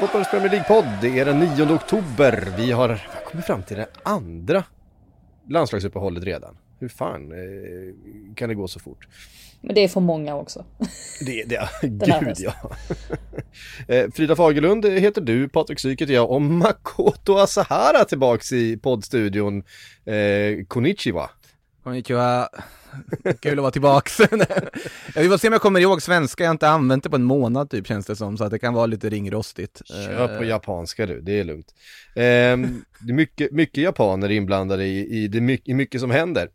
Fotbollens Premier League-podd, det är den 9 oktober. Vi har kommit fram till det andra landslagsuppehållet redan. Hur fan eh, kan det gå så fort? Men det är för många också. Det, det, här gud ja. Eh, Frida Fagerlund heter du, Patrik Syk heter jag och Makoto Asahara tillbaks i poddstudion. Eh, konnichiwa. Konnichiwa. Kul att vara tillbaks. vill bara se om jag kommer ihåg svenska, jag har inte använt det på en månad typ känns det som, så att det kan vara lite ringrostigt. Kör på Eh, japanska du, det är lugnt. Ehm, det är mycket, mycket japaner inblandade i, i, det, my- i mycket som händer.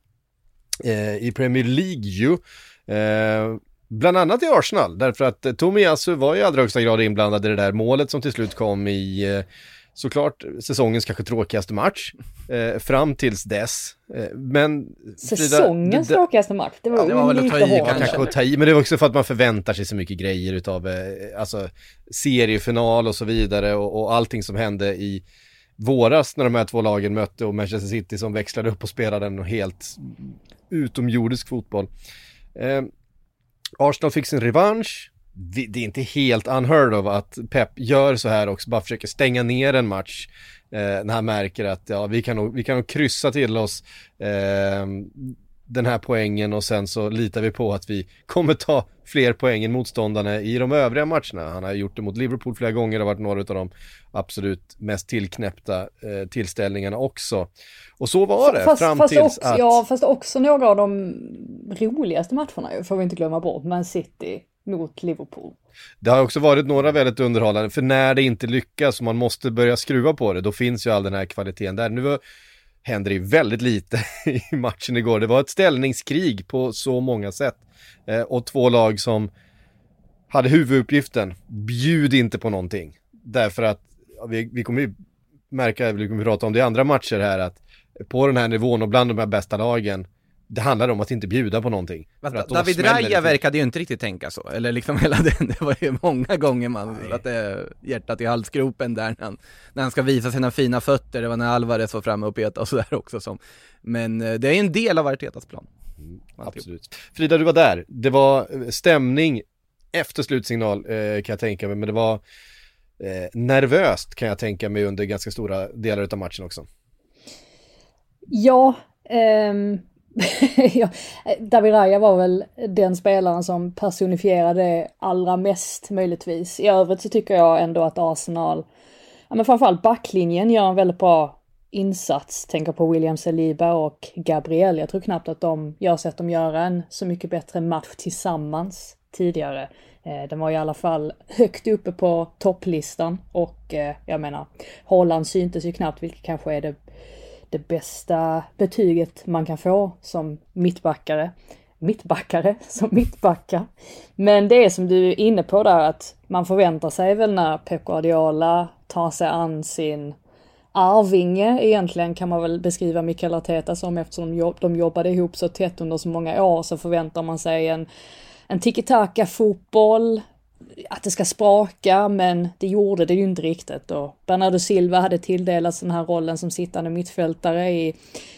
Eh, I Premier League ju. Eh, bland annat i Arsenal, därför att eh, Tomiyasu var i allra högsta grad inblandad i det där målet som till slut kom i eh, såklart säsongens kanske tråkigaste match. Eh, fram tills dess. Eh, men Frida, Säsongens det- det- tråkigaste match, det var, Ja, det var väl att lite ta i kanske att ta i, men det är också för att man förväntar sig så mycket grejer utav, eh, alltså seriefinal och så vidare och, och allting som hände i våras när de här två lagen mötte och Manchester City som växlade upp och spelade en helt utomjordisk fotboll. Eh, Arsenal fick sin revansch. Det är inte helt unheard of att Pep gör så här också, bara försöker stänga ner en match eh, när han märker att ja, vi, kan nog, vi kan nog kryssa till oss eh, den här poängen och sen så litar vi på att vi kommer ta fler poäng än motståndarna i de övriga matcherna. Han har gjort det mot Liverpool flera gånger, det har varit några av de absolut mest tillknäppta eh, tillställningarna också. Och så var det Fast, fram fast, tills också, att... ja, fast också några av de roligaste matcherna får vi inte glömma bort. Man City mot Liverpool. Det har också varit några väldigt underhållande, för när det inte lyckas och man måste börja skruva på det, då finns ju all den här kvaliteten där. Nu händer det ju väldigt lite i matchen igår. Det var ett ställningskrig på så många sätt. Eh, och två lag som hade huvuduppgiften, bjud inte på någonting. Därför att ja, vi, vi kommer ju märka, vi kommer prata om det i andra matcher här, att på den här nivån och bland de här bästa lagen, det handlar om att inte bjuda på någonting. Då David till. verkade ju inte riktigt tänka så, eller liksom hela den, det var ju många gånger man satte hjärtat i halsgropen där när han, när han ska visa sina fina fötter, det var när Alvarez var framme och petade och sådär också som, men eh, det är ju en del av Artetas plan. Alltihop. Absolut. Frida, du var där. Det var eh, stämning efter slutsignal eh, kan jag tänka mig, men det var eh, nervöst kan jag tänka mig under ganska stora delar av matchen också. Ja, ehm, ja, David Raya var väl den spelaren som personifierade det allra mest möjligtvis. I övrigt så tycker jag ändå att Arsenal, ja men framförallt backlinjen gör en väldigt bra insats. Tänker på William Saliba och Gabriel. Jag tror knappt att de, jag har sett dem göra en så mycket bättre match tillsammans tidigare. Eh, Den var i alla fall högt uppe på topplistan och eh, jag menar, Holland syntes ju knappt, vilket kanske är det det bästa betyget man kan få som mittbackare. Mittbackare som mittbackar. Men det är som du är inne på där att man förväntar sig väl när Pep Guardiola tar sig an sin arvinge egentligen kan man väl beskriva Mikael Arteta som eftersom de de jobbade ihop så tätt under så många år så förväntar man sig en, en tiki-taka fotboll, att det ska spraka, men det gjorde det ju inte riktigt. Och Bernardo Silva hade tilldelats den här rollen som sittande mittfältare i,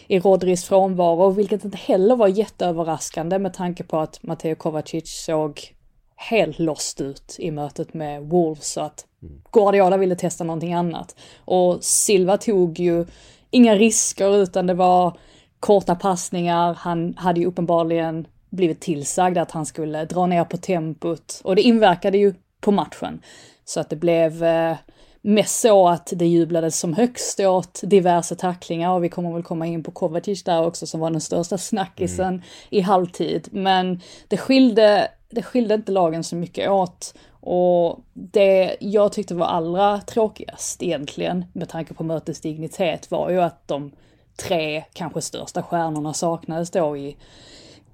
i Rodris frånvaro, vilket inte heller var jätteöverraskande med tanke på att Matteo Kovacic såg helt lost ut i mötet med Wolves, så att Guardiola ville testa någonting annat. Och Silva tog ju inga risker, utan det var korta passningar, han hade ju uppenbarligen blivit tillsagd att han skulle dra ner på tempot och det inverkade ju på matchen. Så att det blev eh, mest så att det jublades som högst åt diverse tacklingar och vi kommer väl komma in på Kovacic där också som var den största snackisen i halvtid. Men det skilde, det skilde inte lagen så mycket åt och det jag tyckte var allra tråkigast egentligen med tanke på mötets dignitet var ju att de tre kanske största stjärnorna saknades då i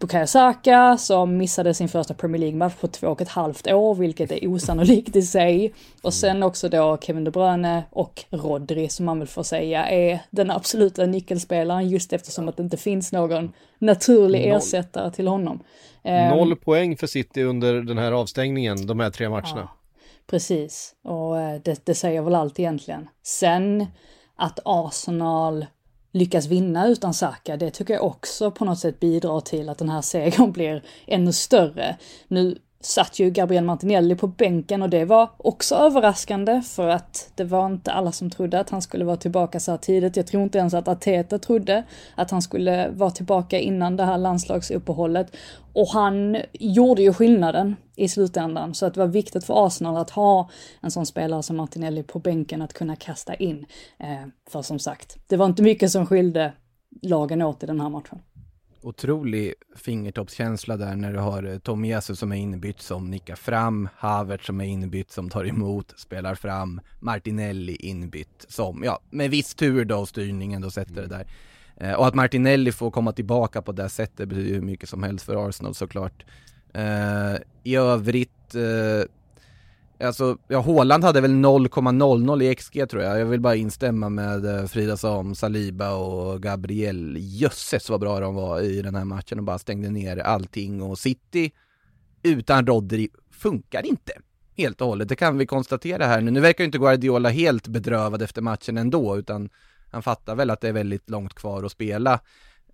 Bukayo Saka som missade sin första Premier League-match på två och ett halvt år, vilket är osannolikt i sig. Och sen också då Kevin De Bruyne och Rodri som man väl får säga är den absoluta nyckelspelaren just eftersom att det inte finns någon naturlig Noll. ersättare till honom. Ehm, Noll poäng för City under den här avstängningen, de här tre matcherna. Ja, precis, och eh, det, det säger väl allt egentligen. Sen att Arsenal lyckas vinna utan Saka, det tycker jag också på något sätt bidrar till att den här segern blir ännu större. Nu satt ju Gabriel Martinelli på bänken och det var också överraskande för att det var inte alla som trodde att han skulle vara tillbaka så här tidigt. Jag tror inte ens att Ateta trodde att han skulle vara tillbaka innan det här landslagsuppehållet. Och han gjorde ju skillnaden i slutändan så att det var viktigt för Arsenal att ha en sån spelare som Martinelli på bänken att kunna kasta in. Eh, för som sagt, det var inte mycket som skilde lagen åt i den här matchen otrolig fingertoppskänsla där när du har eh, Tom Jesus som är inbytt som nickar fram, Havert som är inbytt som tar emot, spelar fram, Martinelli inbytt som, ja, med viss tur då styrningen då sätter det där. Eh, och att Martinelli får komma tillbaka på det sättet betyder hur mycket som helst för Arsenal såklart. Eh, I övrigt eh, Alltså, ja, Håland hade väl 0,00 i XG tror jag. Jag vill bara instämma med eh, Frida som Saliba och Gabriel. Jösses vad bra de var i den här matchen och bara stängde ner allting och City utan Rodri funkar inte helt och hållet. Det kan vi konstatera här nu. Nu verkar ju inte Guardiola helt bedrövad efter matchen ändå, utan han fattar väl att det är väldigt långt kvar att spela.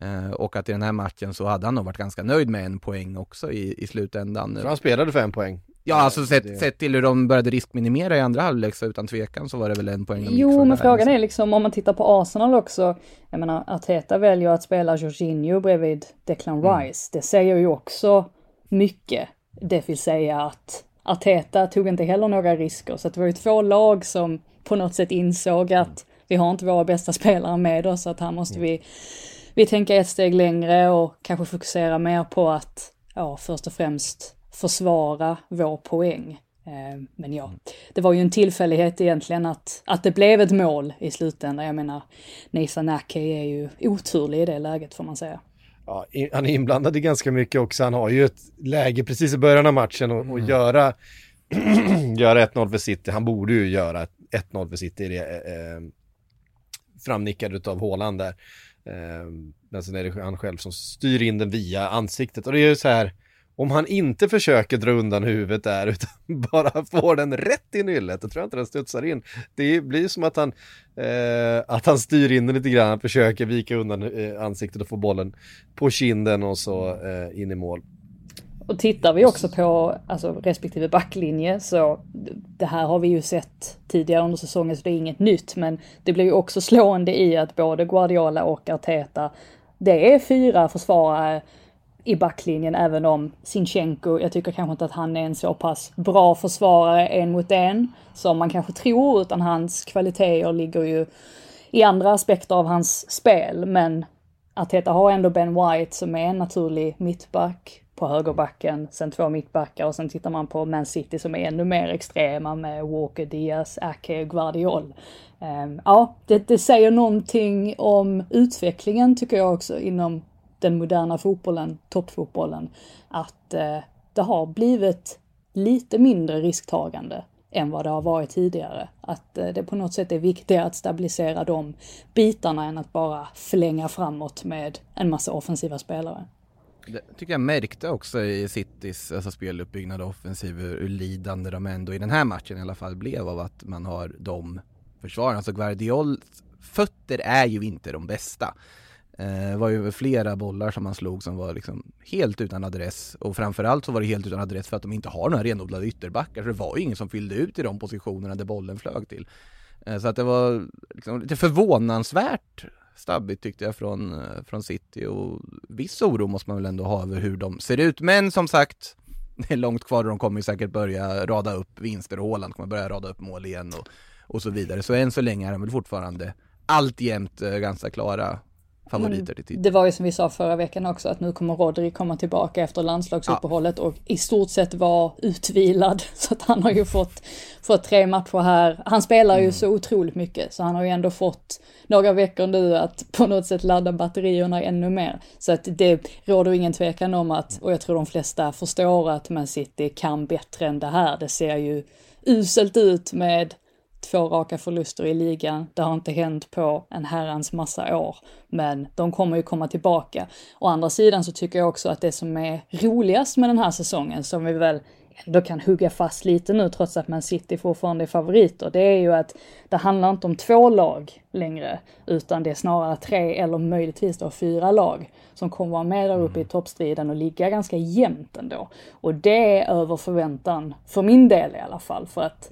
Eh, och att i den här matchen så hade han nog varit ganska nöjd med en poäng också i, i slutändan. Så han spelade för en poäng. Ja, alltså sett, det... sett till hur de började riskminimera i andra halvlek så utan tvekan så var det väl en poäng de Jo, men frågan är liksom om man tittar på Arsenal också. Jag menar, Arteta väljer att spela Jorginho bredvid Declan mm. Rice. Mm. Det säger ju också mycket. Det vill säga att Arteta tog inte heller några risker. Så det var ju två lag som på något sätt insåg att vi har inte våra bästa spelare med oss, så att här måste mm. vi, vi tänka ett steg längre och kanske fokusera mer på att, ja, först och främst försvara vår poäng. Eh, men ja, det var ju en tillfällighet egentligen att, att det blev ett mål i slutändan. Jag menar, Nathan Ake är ju oturlig i det läget får man säga. Ja, han är inblandad i ganska mycket också. Han har ju ett läge precis i början av matchen och, och mm. göra, göra 1-0 för City. Han borde ju göra 1-0 för City. Det, eh, framnickad av Håland där. Eh, men sen är det han själv som styr in den via ansiktet. Och det är ju så här, om han inte försöker dra undan huvudet där utan bara får den rätt i nyllet, då tror jag inte den studsar in. Det blir som att han, eh, att han styr in den lite grann, han försöker vika undan eh, ansiktet och få bollen på kinden och så eh, in i mål. Och tittar vi också på alltså, respektive backlinje så det här har vi ju sett tidigare under säsongen så det är inget nytt men det blir ju också slående i att både Guardiola och Arteta det är fyra försvarare i backlinjen även om Sinchenko, jag tycker kanske inte att han är en så pass bra försvarare en mot en som man kanske tror utan hans kvaliteter ligger ju i andra aspekter av hans spel men Arteta har ändå Ben White som är en naturlig mittback på högerbacken, sen två mittbackar och sen tittar man på Man City som är ännu mer extrema med Walker, Diaz, Ake och Guardiol. Um, ja, det, det säger någonting om utvecklingen tycker jag också inom den moderna fotbollen, toppfotbollen, att eh, det har blivit lite mindre risktagande än vad det har varit tidigare. Att eh, det på något sätt är viktigare att stabilisera de bitarna än att bara förlänga framåt med en massa offensiva spelare. Det tycker jag märkte också i Citys alltså speluppbyggnad och offensiv hur lidande de ändå i den här matchen i alla fall blev av att man har de försvararna. Alltså Guardiols fötter är ju inte de bästa. Det var ju flera bollar som han slog som var liksom helt utan adress och framförallt så var det helt utan adress för att de inte har några renodlade ytterbackar så det var ju ingen som fyllde ut i de positionerna där bollen flög till. Eh, så att det var liksom lite förvånansvärt stabbigt tyckte jag från, eh, från City och viss oro måste man väl ändå ha över hur de ser ut. Men som sagt, det är långt kvar och de kommer ju säkert börja rada upp vinster och Håland kommer börja rada upp mål igen och, och så vidare. Så än så länge är de väl fortfarande alltjämt ganska klara favoriter till titeln. Det var ju som vi sa förra veckan också att nu kommer Rodri komma tillbaka efter landslagsuppehållet ja. och i stort sett vara utvilad. Så att han har ju fått, fått tre matcher här. Han spelar ju mm. så otroligt mycket så han har ju ändå fått några veckor nu att på något sätt ladda batterierna ännu mer. Så att det råder ingen tvekan om att, och jag tror de flesta förstår att Man City kan bättre än det här. Det ser ju uselt ut med två raka förluster i ligan. Det har inte hänt på en herrans massa år, men de kommer ju komma tillbaka. Å andra sidan så tycker jag också att det som är roligast med den här säsongen, som vi väl ändå kan hugga fast lite nu trots att Man City fortfarande är favoriter, det är ju att det handlar inte om två lag längre, utan det är snarare tre eller möjligtvis då fyra lag som kommer vara med där uppe i toppstriden och ligga ganska jämnt ändå. Och det är över förväntan, för min del i alla fall, för att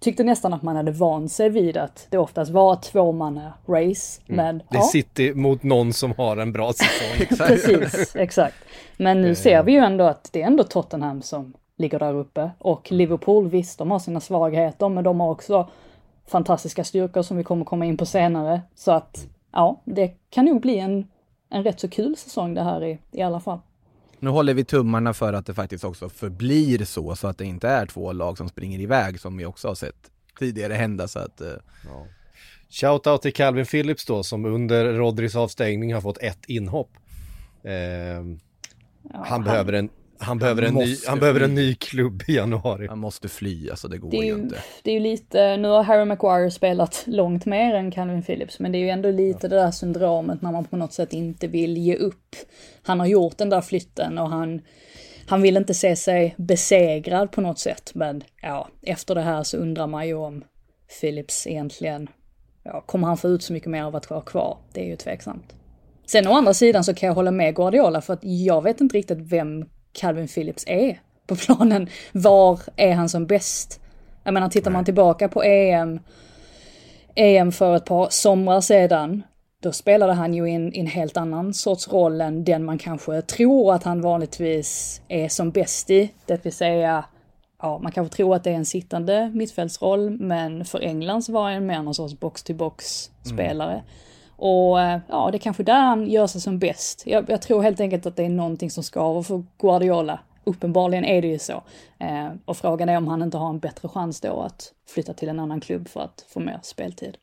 tyckte nästan att man hade vant sig vid att det oftast var tvåmanna race. Mm. Men, det är ja. City mot någon som har en bra säsong. Precis, exakt. Men nu ser vi ju ändå att det är ändå Tottenham som ligger där uppe. Och Liverpool, visst, de har sina svagheter, men de har också fantastiska styrkor som vi kommer komma in på senare. Så att, ja, det kan nog bli en, en rätt så kul säsong det här i, i alla fall. Nu håller vi tummarna för att det faktiskt också förblir så, så att det inte är två lag som springer iväg som vi också har sett tidigare hända. Så att, uh... ja. Shoutout till Calvin Phillips då, som under Rodris avstängning har fått ett inhopp. Eh, ja, han, han, behöver en han behöver, en ny, han behöver en ny klubb i januari. Han måste fly, alltså det går det ju inte. Det är ju lite, nu har Harry Maguire spelat långt mer än Calvin Phillips, men det är ju ändå lite ja. det där syndromet när man på något sätt inte vill ge upp. Han har gjort den där flytten och han, han vill inte se sig besegrad på något sätt, men ja, efter det här så undrar man ju om Phillips egentligen, ja, kommer han få ut så mycket mer av att vara kvar? Det är ju tveksamt. Sen å andra sidan så kan jag hålla med Guardiola för att jag vet inte riktigt vem Calvin Phillips är på planen. Var är han som bäst? Jag menar, tittar man tillbaka på EM, EM för ett par somrar sedan, då spelade han ju in en helt annan sorts roll än den man kanske tror att han vanligtvis är som bäst i. Det vill säga, ja, man kanske tror att det är en sittande mittfältsroll, men för England så var han mer någon sorts box-to-box-spelare. Mm. Och eh, ja, det är kanske där han gör sig som bäst. Jag, jag, tror helt enkelt att det är någonting som skaver för Guardiola. Uppenbarligen är det ju så. Eh, och frågan är om han inte har en bättre chans då att flytta till en annan klubb för att få mer speltid.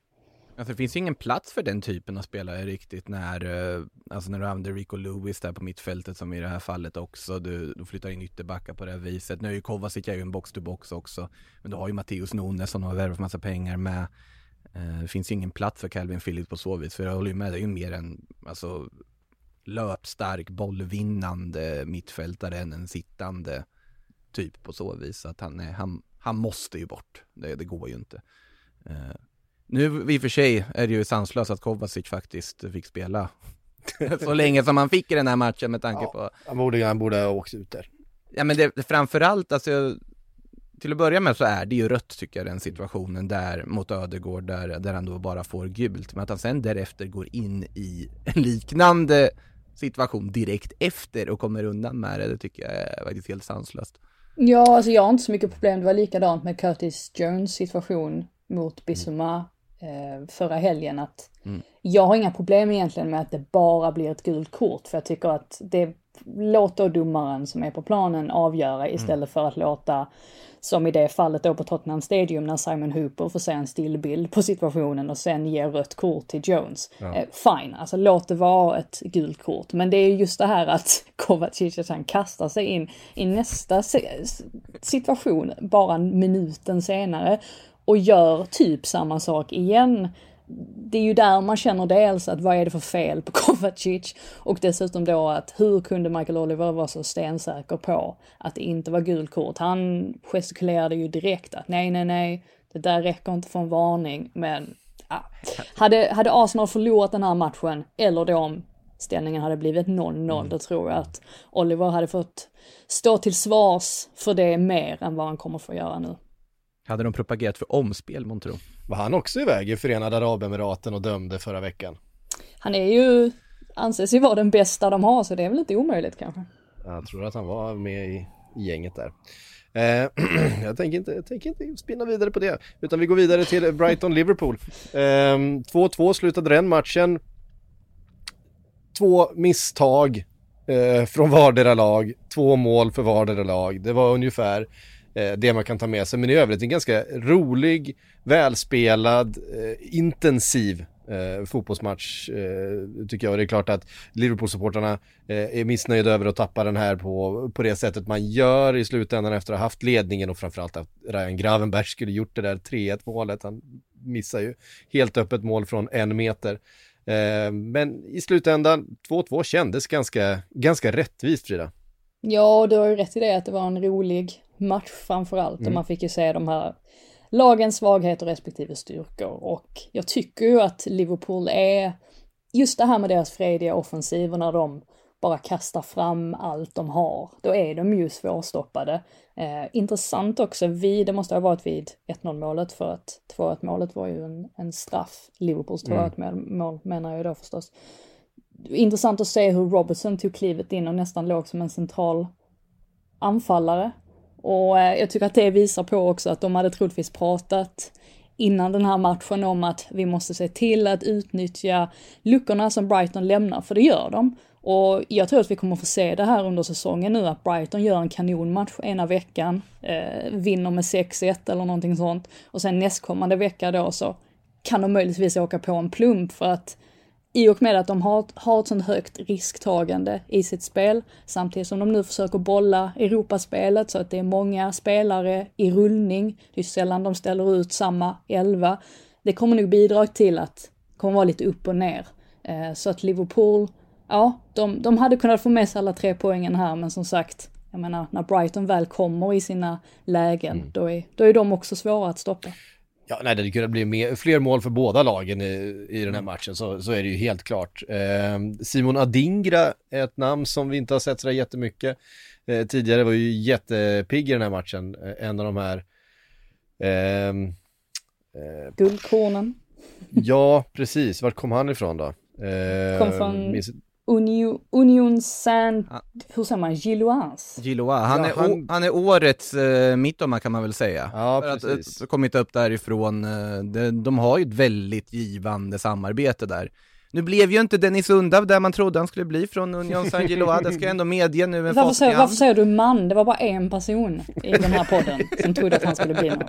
Alltså det finns ju ingen plats för den typen av spelare riktigt när, eh, alltså när du använder Rico Lewis där på mittfältet som i det här fallet också, du, du flyttar in ytterbackar på det här viset. Nu är ju Kovacic är ju en box-to-box också, men du har ju Matteus Nunes som har värvat massa pengar med. Eh, det finns ingen plats för Calvin Phillips på så vis, för jag håller ju med, det är ju mer en alltså, löpstark, bollvinnande mittfältare än en sittande typ på så vis. Att han, är, han, han måste ju bort, det, det går ju inte. Uh, nu i och för sig är det ju sanslöst att Kovacic faktiskt fick spela så länge som han fick i den här matchen med tanke ja, på... Han borde, han borde ha åkt ut där. Ja men det, framförallt, alltså till att börja med så är det ju rött tycker jag den situationen där mot Ödegård där, där han då bara får gult. Men att han sen därefter går in i en liknande situation direkt efter och kommer undan med det, det tycker jag är faktiskt helt sanslöst. Ja, alltså jag har inte så mycket problem. Det var likadant med Curtis Jones situation mot Bissoma eh, förra helgen. Att mm. Jag har inga problem egentligen med att det bara blir ett gult kort, för jag tycker att det låter domaren som är på planen avgöra istället mm. för att låta som i det fallet då på Tottenham Stadium när Simon Hooper får se en stillbild på situationen och sen ger rött kort till Jones. Ja. Eh, fine, alltså låt det vara ett gult kort. Men det är just det här att Kovacic han kastar sig in i nästa situation bara minuten senare och gör typ samma sak igen det är ju där man känner dels att vad är det för fel på Kovacic och dessutom då att hur kunde Michael Oliver vara så stensäker på att det inte var gult kort? Han gestikulerade ju direkt att nej, nej, nej, det där räcker inte för en varning, men ja. hade, hade Arsenal förlorat den här matchen eller då om ställningen hade blivit 0-0, mm. då tror jag att Oliver hade fått stå till svars för det mer än vad han kommer få göra nu. Hade de propagerat för omspel, månntro? Var han också iväg i Förenade Arabemiraten och dömde förra veckan? Han är ju, anses ju vara den bästa de har, så det är väl inte omöjligt kanske. Jag tror att han var med i, i gänget där. Eh, jag, tänker inte, jag tänker inte spinna vidare på det, utan vi går vidare till Brighton-Liverpool. 2-2 eh, slutade den matchen. två misstag eh, från vardera lag, två mål för vardera lag. Det var ungefär Eh, det man kan ta med sig. Men i övrigt en ganska rolig, välspelad, eh, intensiv eh, fotbollsmatch eh, tycker jag. Och det är klart att Liverpool-supportrarna eh, är missnöjda över att tappa den här på, på det sättet man gör i slutändan efter att ha haft ledningen och framförallt att Ryan Gravenberg skulle gjort det där 3-1 målet. Han missar ju helt öppet mål från en meter. Eh, men i slutändan, 2-2 kändes ganska, ganska rättvist Frida. Ja, du har ju rätt i det att det var en rolig match framförallt mm. och man fick ju se de här lagens svagheter respektive styrkor och jag tycker ju att Liverpool är just det här med deras frediga offensiv och när de bara kastar fram allt de har, då är de ju svårstoppade. Eh, intressant också, vid, det måste ha varit vid 1-0 målet för att 2-1 målet var ju en, en straff, Liverpools 2-1 mm. mål menar jag då förstås. Intressant att se hur Robertson tog klivet in och nästan låg som en central anfallare. Och eh, jag tycker att det visar på också att de hade troligtvis pratat innan den här matchen om att vi måste se till att utnyttja luckorna som Brighton lämnar, för det gör de. Och jag tror att vi kommer få se det här under säsongen nu, att Brighton gör en kanonmatch ena veckan, eh, vinner med 6-1 eller någonting sånt. Och sen nästkommande vecka då så kan de möjligtvis åka på en plump för att i och med att de har, har ett sånt högt risktagande i sitt spel, samtidigt som de nu försöker bolla Europaspelet så att det är många spelare i rullning, det är sällan de ställer ut samma elva. Det kommer nog bidra till att det kommer vara lite upp och ner. Eh, så att Liverpool, ja, de, de hade kunnat få med sig alla tre poängen här, men som sagt, jag menar, när Brighton väl kommer i sina lägen, mm. då, är, då är de också svåra att stoppa. Ja, nej, det kunnat bli mer, fler mål för båda lagen i, i den här matchen, så, så är det ju helt klart. Eh, Simon Adingra är ett namn som vi inte har sett sådär jättemycket. Eh, tidigare var ju jättepigg i den här matchen, eh, en av de här ehm, eh, Guldkornen. ja, precis. Vart kom han ifrån då? kom från minns... Union, Union Saint, ah. hur säger man, Gilloise? Gilloise, han, ja, är, han... han är årets eh, mittoma kan man väl säga. Ja, För precis. Att, att, kommit upp därifrån, eh, de, de har ju ett väldigt givande samarbete där. Nu blev ju inte Dennis Undav där man trodde han skulle bli från Union Saint-Gilloise, det ska jag ändå medge nu med varför säger, varför säger du man? Det var bara en person i den här podden som trodde att han skulle bli någon.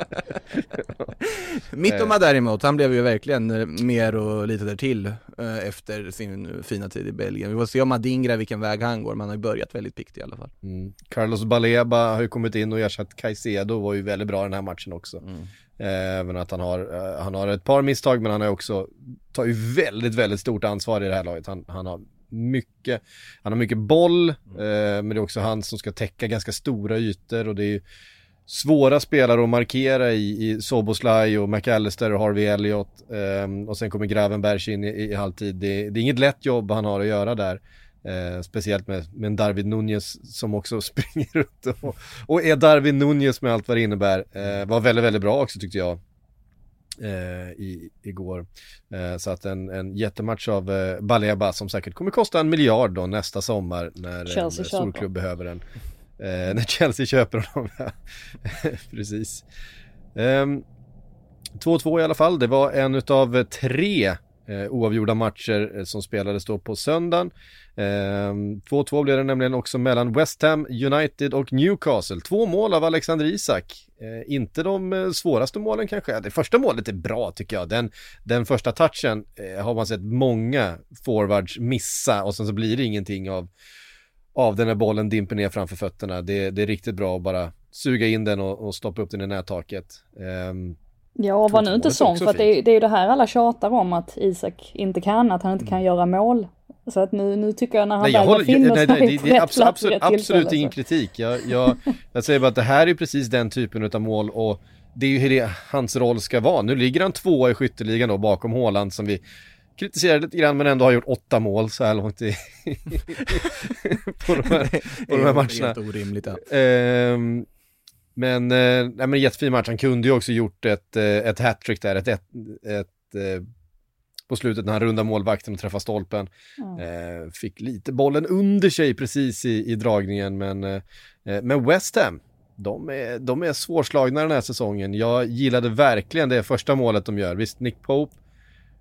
Mittoma däremot, han blev ju verkligen eh, mer och lite där till eh, efter sin fina tid i Belgien. Vi får se om Adingra vilken väg han går, man har ju börjat väldigt pikt i alla fall. Mm. Carlos Baleba har ju kommit in och ersatt Caicedo, var ju väldigt bra den här matchen också. Mm. Även att han har, eh, han har ett par misstag men han har också, tar ju väldigt, väldigt stort ansvar i det här laget. Han, han har mycket, han har mycket boll, mm. eh, men det är också han som ska täcka ganska stora ytor och det är svåra spelare att markera i, i Soboslaj och McAllister och Harvey Elliott eh, och sen kommer Gravenberg in i, i halvtid. Det, det, är inget lätt jobb han har att göra där. Eh, speciellt med, med en Darwin Nunez som också springer runt och, och är Darwin Nunez med allt vad det innebär. Eh, var väldigt, väldigt bra också tyckte jag. Eh, i, igår. Eh, så att en, en jättematch av eh, Baleba som säkert kommer kosta en miljard då nästa sommar när Chelsea en storklubb behöver den. Eh, när Chelsea köper honom. Precis. 2-2 ehm, i alla fall, det var en utav tre eh, oavgjorda matcher eh, som spelades då på söndagen. Ehm, 2-2 blev det nämligen också mellan West Ham United och Newcastle. Två mål av Alexander Isak. Eh, inte de eh, svåraste målen kanske. Det första målet är bra tycker jag. Den, den första touchen eh, har man sett många forwards missa och sen så blir det ingenting av, av den här bollen dimper ner framför fötterna. Det, det är riktigt bra att bara suga in den och, och stoppa upp den i nättaket. Um, Ja, var nu inte sån, för att det, är, det är ju det här alla tjatar om att Isak inte kan, att han inte kan mm. göra mål. Så att nu, nu tycker jag när han nej, väl befinner sig nej, det, det är absolut, absolut, absolut ingen kritik. Jag, jag, jag säger bara att det här är precis den typen av mål och det är ju hur det, hans roll ska vara. Nu ligger han tvåa i skytteligan då bakom Håland som vi kritiserar lite grann men ändå har gjort åtta mål så här långt i på, de här, på de här matcherna. Det är helt orimligt. Ja. Ehm, men, eh, nej, men jättefin match. Han kunde ju också gjort ett, eh, ett hattrick där, ett, ett, ett eh, på slutet när han rundar målvakten och träffar stolpen. Mm. Eh, fick lite bollen under sig precis i, i dragningen, men, eh, men West Ham, de är, de är svårslagna den här säsongen. Jag gillade verkligen det första målet de gör. Visst, Nick Pope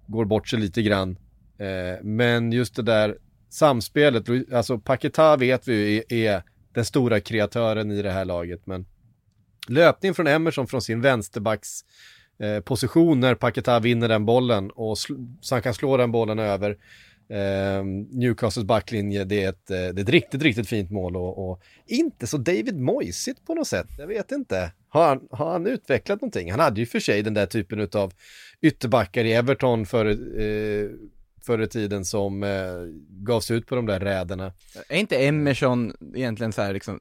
går bort sig lite grann, eh, men just det där samspelet, alltså Paketa vet vi är, är den stora kreatören i det här laget, men löpning från Emerson från sin vänsterbacks eh, position när Paketa vinner den bollen och så han kan slå den bollen över eh, Newcastles backlinje. Det är, ett, eh, det är ett riktigt, riktigt fint mål och, och inte så David Moisigt på något sätt. Jag vet inte. Har han, har han utvecklat någonting? Han hade ju för sig den där typen av ytterbackar i Everton för eh, förr i tiden som eh, gavs ut på de där räderna. Är inte Emerson egentligen så här liksom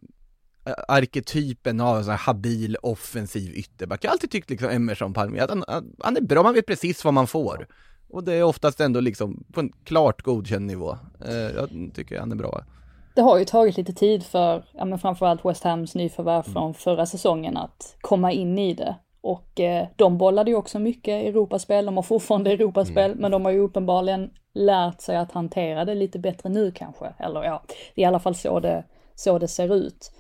arketypen av en sån här habil offensiv ytterback. Jag har alltid tyckt liksom Emerson Palme, att han, han är bra, man vet precis vad man får. Och det är oftast ändå liksom på en klart godkänd nivå. Eh, jag tycker han är bra. Det har ju tagit lite tid för, ja men framförallt West Hams nyförvärv mm. från förra säsongen att komma in i det. Och eh, de bollade ju också mycket Europaspel, de har fortfarande Europaspel, mm. men de har ju uppenbarligen lärt sig att hantera det lite bättre nu kanske. Eller ja, det är i alla fall så det, så det ser ut.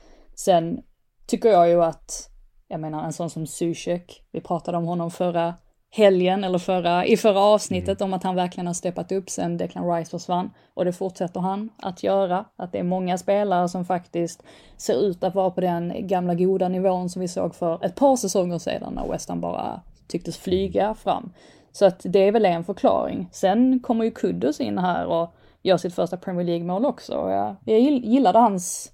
Sen tycker jag ju att, jag menar en sån som Zuzek, vi pratade om honom förra helgen eller förra, i förra avsnittet mm. om att han verkligen har steppat upp sen Declan Rice försvann. Och det fortsätter han att göra. Att det är många spelare som faktiskt ser ut att vara på den gamla goda nivån som vi såg för ett par säsonger sedan när West Ham bara tycktes flyga fram. Så att det är väl en förklaring. Sen kommer ju Kudus in här och gör sitt första Premier League-mål också. Jag, jag gillade hans,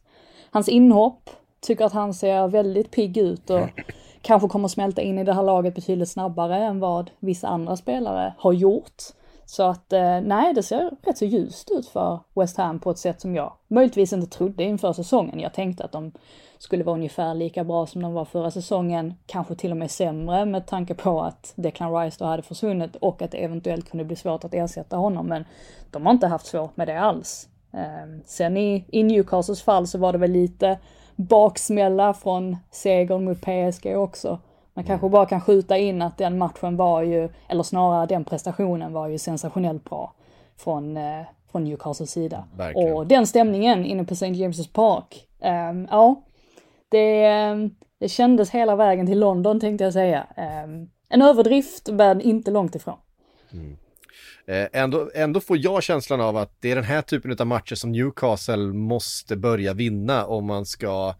hans inhopp, tycker att han ser väldigt pigg ut och kanske kommer smälta in i det här laget betydligt snabbare än vad vissa andra spelare har gjort. Så att eh, nej, det ser rätt så ljust ut för West Ham på ett sätt som jag möjligtvis inte trodde inför säsongen. Jag tänkte att de skulle vara ungefär lika bra som de var förra säsongen, kanske till och med sämre med tanke på att Declan Rice då hade försvunnit och att det eventuellt kunde bli svårt att ersätta honom. Men de har inte haft svårt med det alls. Ehm, sen i, i Newcastles fall så var det väl lite baksmälla från segern mot PSG också. Man kanske bara kan skjuta in att den matchen var ju, eller snarare den prestationen var ju sensationellt bra från, eh, från Newcastles sida. Verkligen. Och den stämningen inne på St. James' Park, um, ja, det, ehm, det kändes hela vägen till London tänkte jag säga. Um, en överdrift, men inte långt ifrån. Mm. Eh, ändå, ändå får jag känslan av att det är den här typen av matcher som Newcastle måste börja vinna om man ska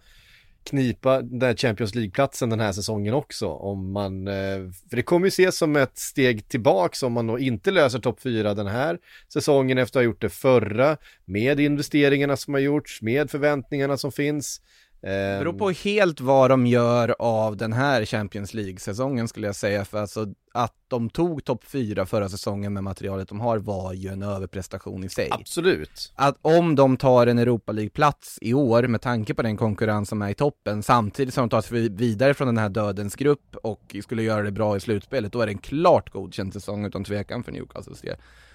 knipa den där Champions League-platsen den här säsongen också. Om man, eh, för det kommer ju ses som ett steg tillbaks om man då inte löser topp 4 den här säsongen efter att ha gjort det förra, med investeringarna som har gjorts, med förväntningarna som finns. Det beror på helt vad de gör av den här Champions League-säsongen skulle jag säga, för alltså att de tog topp 4 förra säsongen med materialet de har var ju en överprestation i sig. Absolut. Att om de tar en Europa League-plats i år med tanke på den konkurrens som är i toppen, samtidigt som de tar sig vidare från den här dödens grupp och skulle göra det bra i slutspelet, då är det en klart godkänd säsong utan tvekan för Newcastle.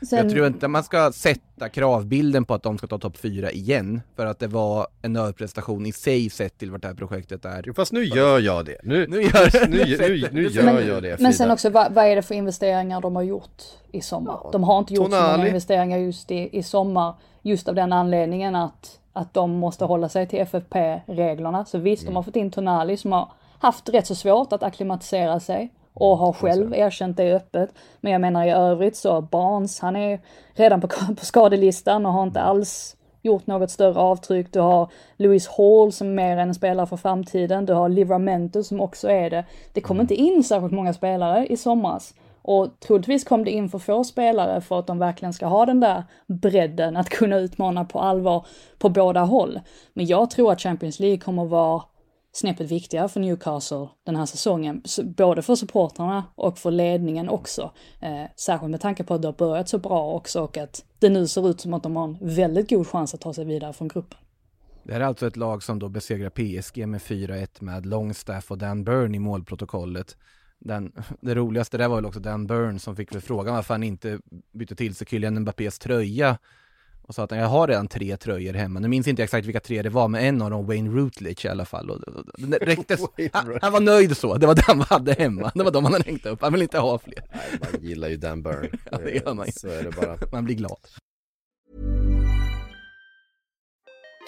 Sen... Jag tror inte man ska sätta kravbilden på att de ska ta topp 4 igen, för att det var en överprestation i sig sett till vart det här projektet är. Fast nu gör jag det. Nu, nu gör, nu, nu, nu gör jag det. Frida. Men sen också, vad, vad är det för investeringar de har gjort i sommar? Ja, de har inte gjort tonali. så många investeringar just i, i sommar, just av den anledningen att, att de måste hålla sig till FFP-reglerna. Så visst, mm. de har fått in Tonali som har haft rätt så svårt att akklimatisera sig och har själv erkänt det öppet. Men jag menar i övrigt så Barnes, han är redan på, på skadelistan och har inte alls gjort något större avtryck. Du har Louis Hall som är mer än en spelare för framtiden. Du har Livramento som också är det. Det kom inte in särskilt många spelare i somras. Och troligtvis kom det in för få spelare för att de verkligen ska ha den där bredden att kunna utmana på allvar på båda håll. Men jag tror att Champions League kommer vara snäppet viktigare för Newcastle den här säsongen. Både för supportrarna och för ledningen också. Eh, särskilt med tanke på att det har börjat så bra också och att det nu ser ut som att de har en väldigt god chans att ta sig vidare från gruppen. Det här är alltså ett lag som då besegrar PSG med 4-1 med Longstaff och Dan Burn i målprotokollet. Den, det roligaste där var väl också Dan Burn som fick väl frågan varför han inte bytte till sig Kylian Mbappés tröja och sa att jag har redan tre tröjor hemma. Nu minns inte exakt vilka tre det var, men en av dem Wayne Routledge i alla fall. Och, det räckte, han, han, var nöjd så, det var den man hade hemma. Det var de han hade hängt upp, han vill inte ha fler. Nej, man gillar ju Dan Burn. ja, det gör man Så är det bara. man blir glad.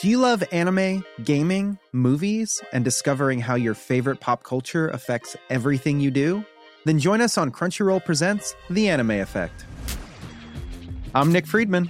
Do you love anime, gaming, movies, and discovering how your favorite pop culture affects everything you do? Then join us on Crunchyroll Presents The Anime Effect. I'm Nick Friedman.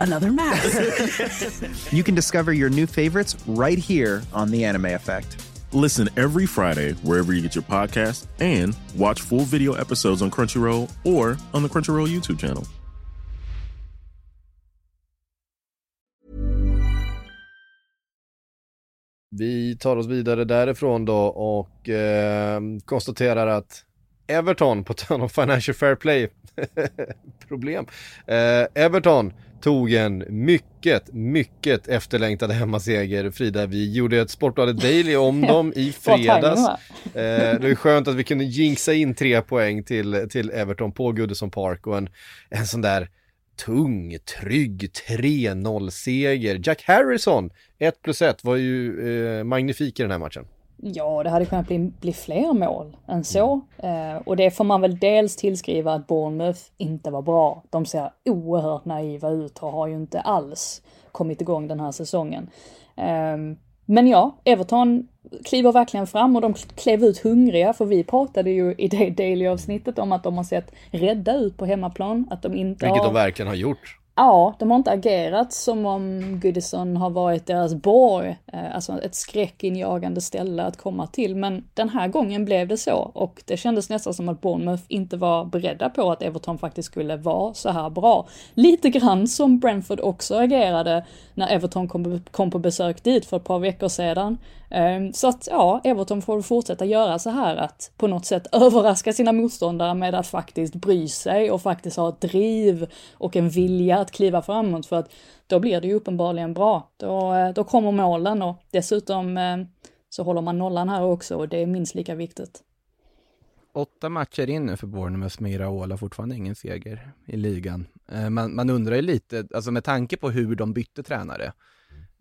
another mask. you can discover your new favorites right here on The Anime Effect. Listen every Friday wherever you get your podcast and watch full video episodes on Crunchyroll or on the Crunchyroll YouTube channel. Vi tar oss vidare därifrån då och eh, konstaterar att Everton, på tal om Financial Fair Play problem, eh, Everton tog en mycket, mycket efterlängtad hemmaseger. Frida, vi gjorde ett Sportbladet Daily om dem i fredags. Eh, det är skönt att vi kunde jinxa in tre poäng till, till Everton på Goodison Park och en, en sån där tung, trygg 3-0-seger. Jack Harrison, 1 plus 1, var ju eh, magnifik i den här matchen. Ja, det hade kunnat bli, bli fler mål än så. Eh, och det får man väl dels tillskriva att Bournemouth inte var bra. De ser oerhört naiva ut och har ju inte alls kommit igång den här säsongen. Eh, men ja, Everton kliver verkligen fram och de klev ut hungriga för vi pratade ju i det daily-avsnittet om att de har sett rädda ut på hemmaplan. Att de inte Vilket har... de verkligen har gjort. Ja, de har inte agerat som om Goodison har varit deras borg, eh, alltså ett skräckinjagande ställe att komma till. Men den här gången blev det så och det kändes nästan som att Bournemouth inte var beredda på att Everton faktiskt skulle vara så här bra. Lite grann som Brentford också agerade när Everton kom, kom på besök dit för ett par veckor sedan. Ehm, så att ja, Everton får fortsätta göra så här att på något sätt överraska sina motståndare med att faktiskt bry sig och faktiskt ha ett driv och en vilja att kliva framåt för att då blir det ju uppenbarligen bra. Då, eh, då kommer målen och dessutom ehm, så håller man nollan här också och det är minst lika viktigt. Åtta matcher in nu för Bournemouth med Iraola, fortfarande ingen seger i ligan. Ehm, man, man undrar ju lite, alltså med tanke på hur de bytte tränare,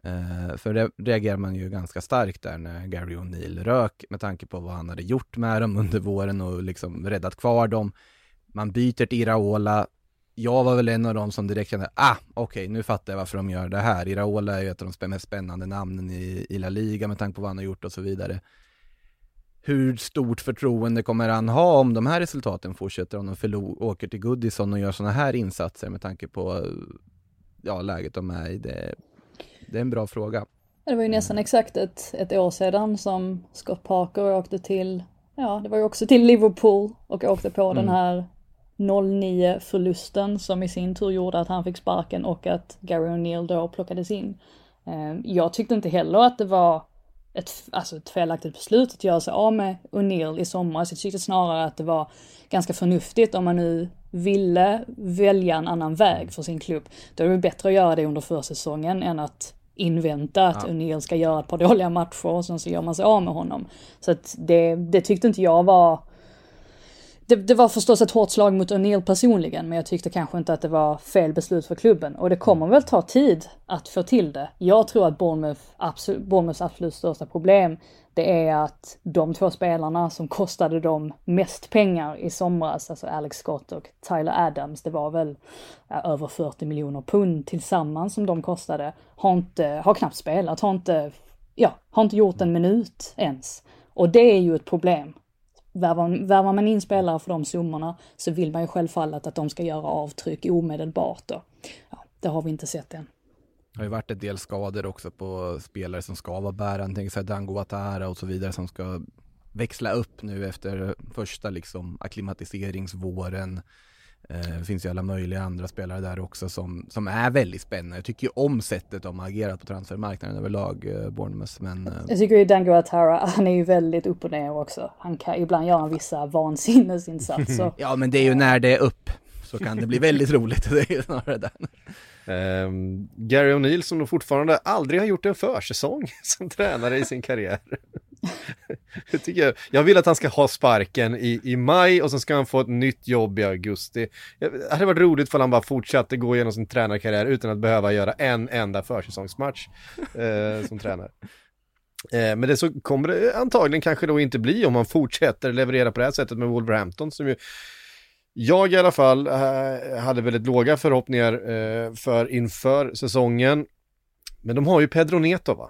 eh, för det reagerar man ju ganska starkt där när Gary O'Neill rök, med tanke på vad han hade gjort med dem under våren och liksom räddat kvar dem. Man byter till Iraola. Jag var väl en av dem som direkt kände, ah, okej, nu fattar jag varför de gör det här. Iraola är ju ett av de mest spännande namnen i, i La Liga med tanke på vad han har gjort och så vidare hur stort förtroende kommer han ha om de här resultaten fortsätter om de förlor, åker till Goodison och gör sådana här insatser med tanke på ja, läget de är i? Det, det är en bra fråga. Det var ju nästan exakt ett, ett år sedan som Scott Parker åkte till, ja det var ju också till Liverpool och åkte på den här 0-9 förlusten som i sin tur gjorde att han fick sparken och att Gary O'Neill då plockades in. Eh, Jag tyckte inte heller att det var ett, alltså ett felaktigt beslut att göra sig av med O'Neill i somras. Jag tyckte snarare att det var ganska förnuftigt om man nu ville välja en annan väg för sin klubb. Då är det bättre att göra det under försäsongen än att invänta att Ja. O'Neill ska göra ett par dåliga matcher och sen så gör man sig av med honom. Så att det, det tyckte inte jag var det, det var förstås ett hårt slag mot O'Neill personligen, men jag tyckte kanske inte att det var fel beslut för klubben. Och det kommer väl ta tid att få till det. Jag tror att Bournemouth, absolut, Bournemouths absolut största problem, det är att de två spelarna som kostade dem mest pengar i somras, alltså Alex Scott och Tyler Adams, det var väl över 40 miljoner pund tillsammans som de kostade, har inte, har knappt spelat, har inte, ja, har inte gjort en minut ens. Och det är ju ett problem. Värvar, värvar man in spelare för de summorna så vill man ju självfallet att de ska göra avtryck omedelbart. Då. ja, det har vi inte sett än. Det har ju varit en del skador också på spelare som ska vara bärande, tänk så här Dango Atara och så vidare som ska växla upp nu efter första liksom akklimatiseringsvåren. Eh, Det finns ju alla möjliga andra spelare där också som, som är väldigt spännande. Jag tycker ju om sättet de har agerat på transfermarknaden överlag, eh, Bournemouth, men eh, Jag tycker ju Dango Atara, han är ju väldigt upp och ner också. Han kan ibland göra vissa vansinnesinsatser. ja men det är ju när det är upp så kan det bli väldigt roligt, det är ju snarare det. Um, Gary O'Neill som nog fortfarande aldrig har gjort en försäsong som tränare i sin karriär. jag, tycker, jag vill att han ska ha sparken i, i maj och sen ska han få ett nytt jobb i augusti. Det hade varit roligt för han bara fortsatte gå igenom sin tränarkarriär utan att behöva göra en enda försäsongsmatch eh, som tränare. Eh, men det så kommer det antagligen kanske då inte bli om han fortsätter leverera på det här sättet med Wolverhampton som ju jag i alla fall eh, hade väldigt låga förhoppningar eh, för inför säsongen. Men de har ju Pedro Neto va?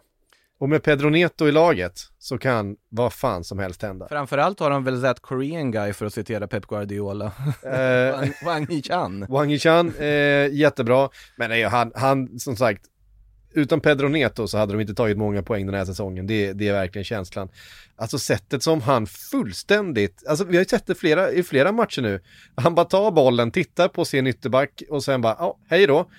Och med Pedro Neto i laget så kan vad fan som helst hända. Framförallt har de väl sett Korean guy för att citera Pep Guardiola. Eh, Wang Yichan. Wang Yichan, eh, jättebra. Men nej, han, han, som sagt, utan Pedro Neto så hade de inte tagit många poäng den här säsongen. Det, det är verkligen känslan. Alltså sättet som han fullständigt, alltså vi har ju sett det flera, i flera matcher nu. Han bara tar bollen, tittar på sin ytterback och sen bara, ja, hej då.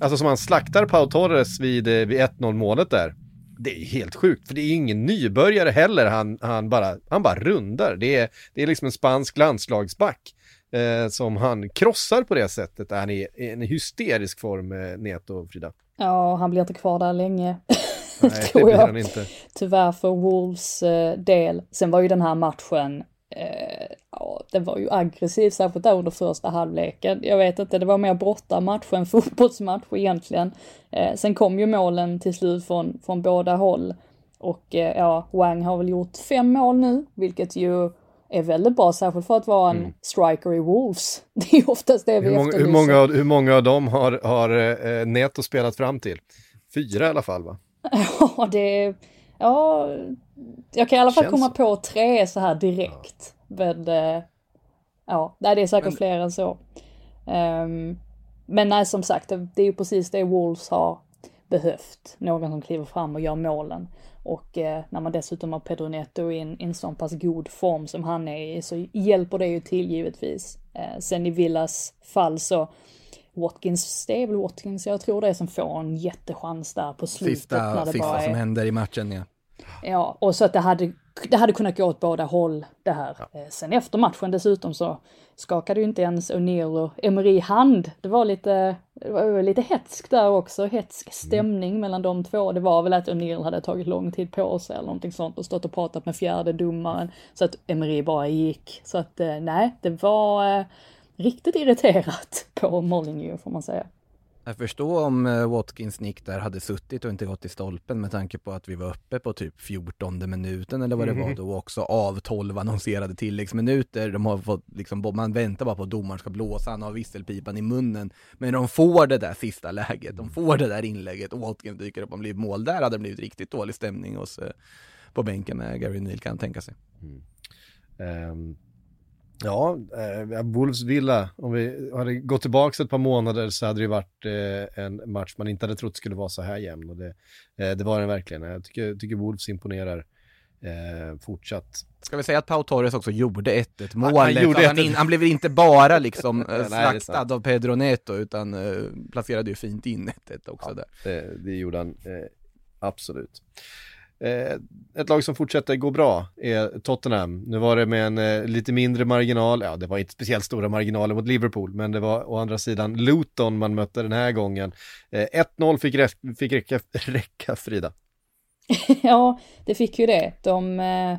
Alltså som han slaktar Pau Torres vid, eh, vid 1-0 målet där. Det är helt sjukt, för det är ingen nybörjare heller, han, han, bara, han bara rundar. Det är, det är liksom en spansk landslagsback eh, som han krossar på det sättet. Han är i en hysterisk form, eh, Neto, Frida. Ja, han blir inte kvar där länge. Nej, det blir han inte. Tyvärr för Wolves eh, del. Sen var ju den här matchen, eh, ja, den var ju aggressiv, särskilt där under första halvleken. Jag vet inte, det var mer brottarmatch än fotbollsmatch egentligen. Eh, sen kom ju målen till slut från, från båda håll. Och eh, ja, Wang har väl gjort fem mål nu, vilket ju är väldigt bra, särskilt för att vara en mm. striker i Wolves. Det är oftast det vi hur många. Hur många, hur många av dem har, har eh, Neto spelat fram till? Fyra i alla fall va? Ja, det... Ja, jag kan i alla fall Känns komma på tre så här direkt. Ja. Men, eh, ja, nej, det är säkert men... fler än så. Um, men nej, som sagt, det, det är ju precis det Wolves har behövt. Någon som kliver fram och gör målen. Och eh, när man dessutom har Pedro Neto i en, en sån pass god form som han är i så hjälper det ju till givetvis. Eh, sen i Villas fall så Watkins, det är väl Watkins jag tror det är som får en jättechans där på slutet. Sista, när det sista bara är... som händer i matchen ja. Ja, och så att det hade, det hade kunnat gå åt båda håll det här. Ja. Eh, sen efter matchen dessutom så skakade ju inte ens O'Neill och Emery hand. Det var lite, det var lite hetsk där också, hetsk stämning mm. mellan de två. Det var väl att O'Neill hade tagit lång tid på sig eller någonting sånt och stått och pratat med fjärde domaren. Så att Emery bara gick. Så att eh, nej, det var eh, riktigt irriterat på Molyneux får man säga. Jag förstår om eh, Watkins nick där hade suttit och inte gått i stolpen med tanke på att vi var uppe på typ 14 minuten eller vad det var mhm. då också av 12 annonserade tilläggsminuter. De har fått liksom, man väntar bara på att domaren ska blåsa, han har visselpipan i munnen. Men de får det där sista läget, de får det där inlägget och Watkins dyker upp och blir mål. Där hade det blivit riktigt dålig stämning hos, eh, på bänken med Gary Neal kan tänka sig. Mm. Um. Ja, eh, Wolves Villa, om vi hade gått tillbaka ett par månader så hade det varit eh, en match man inte hade trott skulle vara så här jämn. Och det, eh, det var den verkligen. Jag tycker, tycker Wolves imponerar eh, fortsatt. Ska vi säga att Pau Torres också gjorde 1-1 målet? Han, gjorde han, in, han blev inte bara liksom eh, slaktad av Pedro Neto utan eh, placerade ju fint in 1-1 också ja, där. Det, det gjorde han eh, absolut. Eh, ett lag som fortsätter gå bra är Tottenham. Nu var det med en eh, lite mindre marginal, ja det var inte speciellt stora marginaler mot Liverpool, men det var å andra sidan Luton man mötte den här gången. Eh, 1-0 fick, fick räcka, räcka, Frida. ja, det fick ju det. De eh,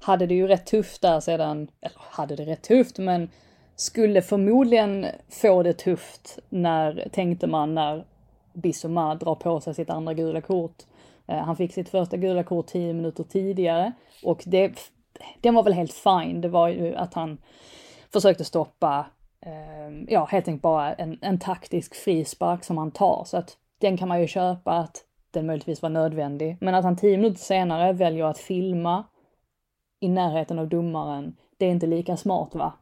hade det ju rätt tufft där sedan, eller hade det rätt tufft, men skulle förmodligen få det tufft när, tänkte man, när Bissoma drar på sig sitt andra gula kort. Eh, han fick sitt första gula kort tio minuter tidigare och det, den var väl helt fine. Det var ju att han försökte stoppa, eh, ja helt enkelt bara en, en taktisk frispark som han tar. Så att den kan man ju köpa att den möjligtvis var nödvändig. Men att han tio minuter senare väljer att filma i närheten av domaren, det är inte lika smart va?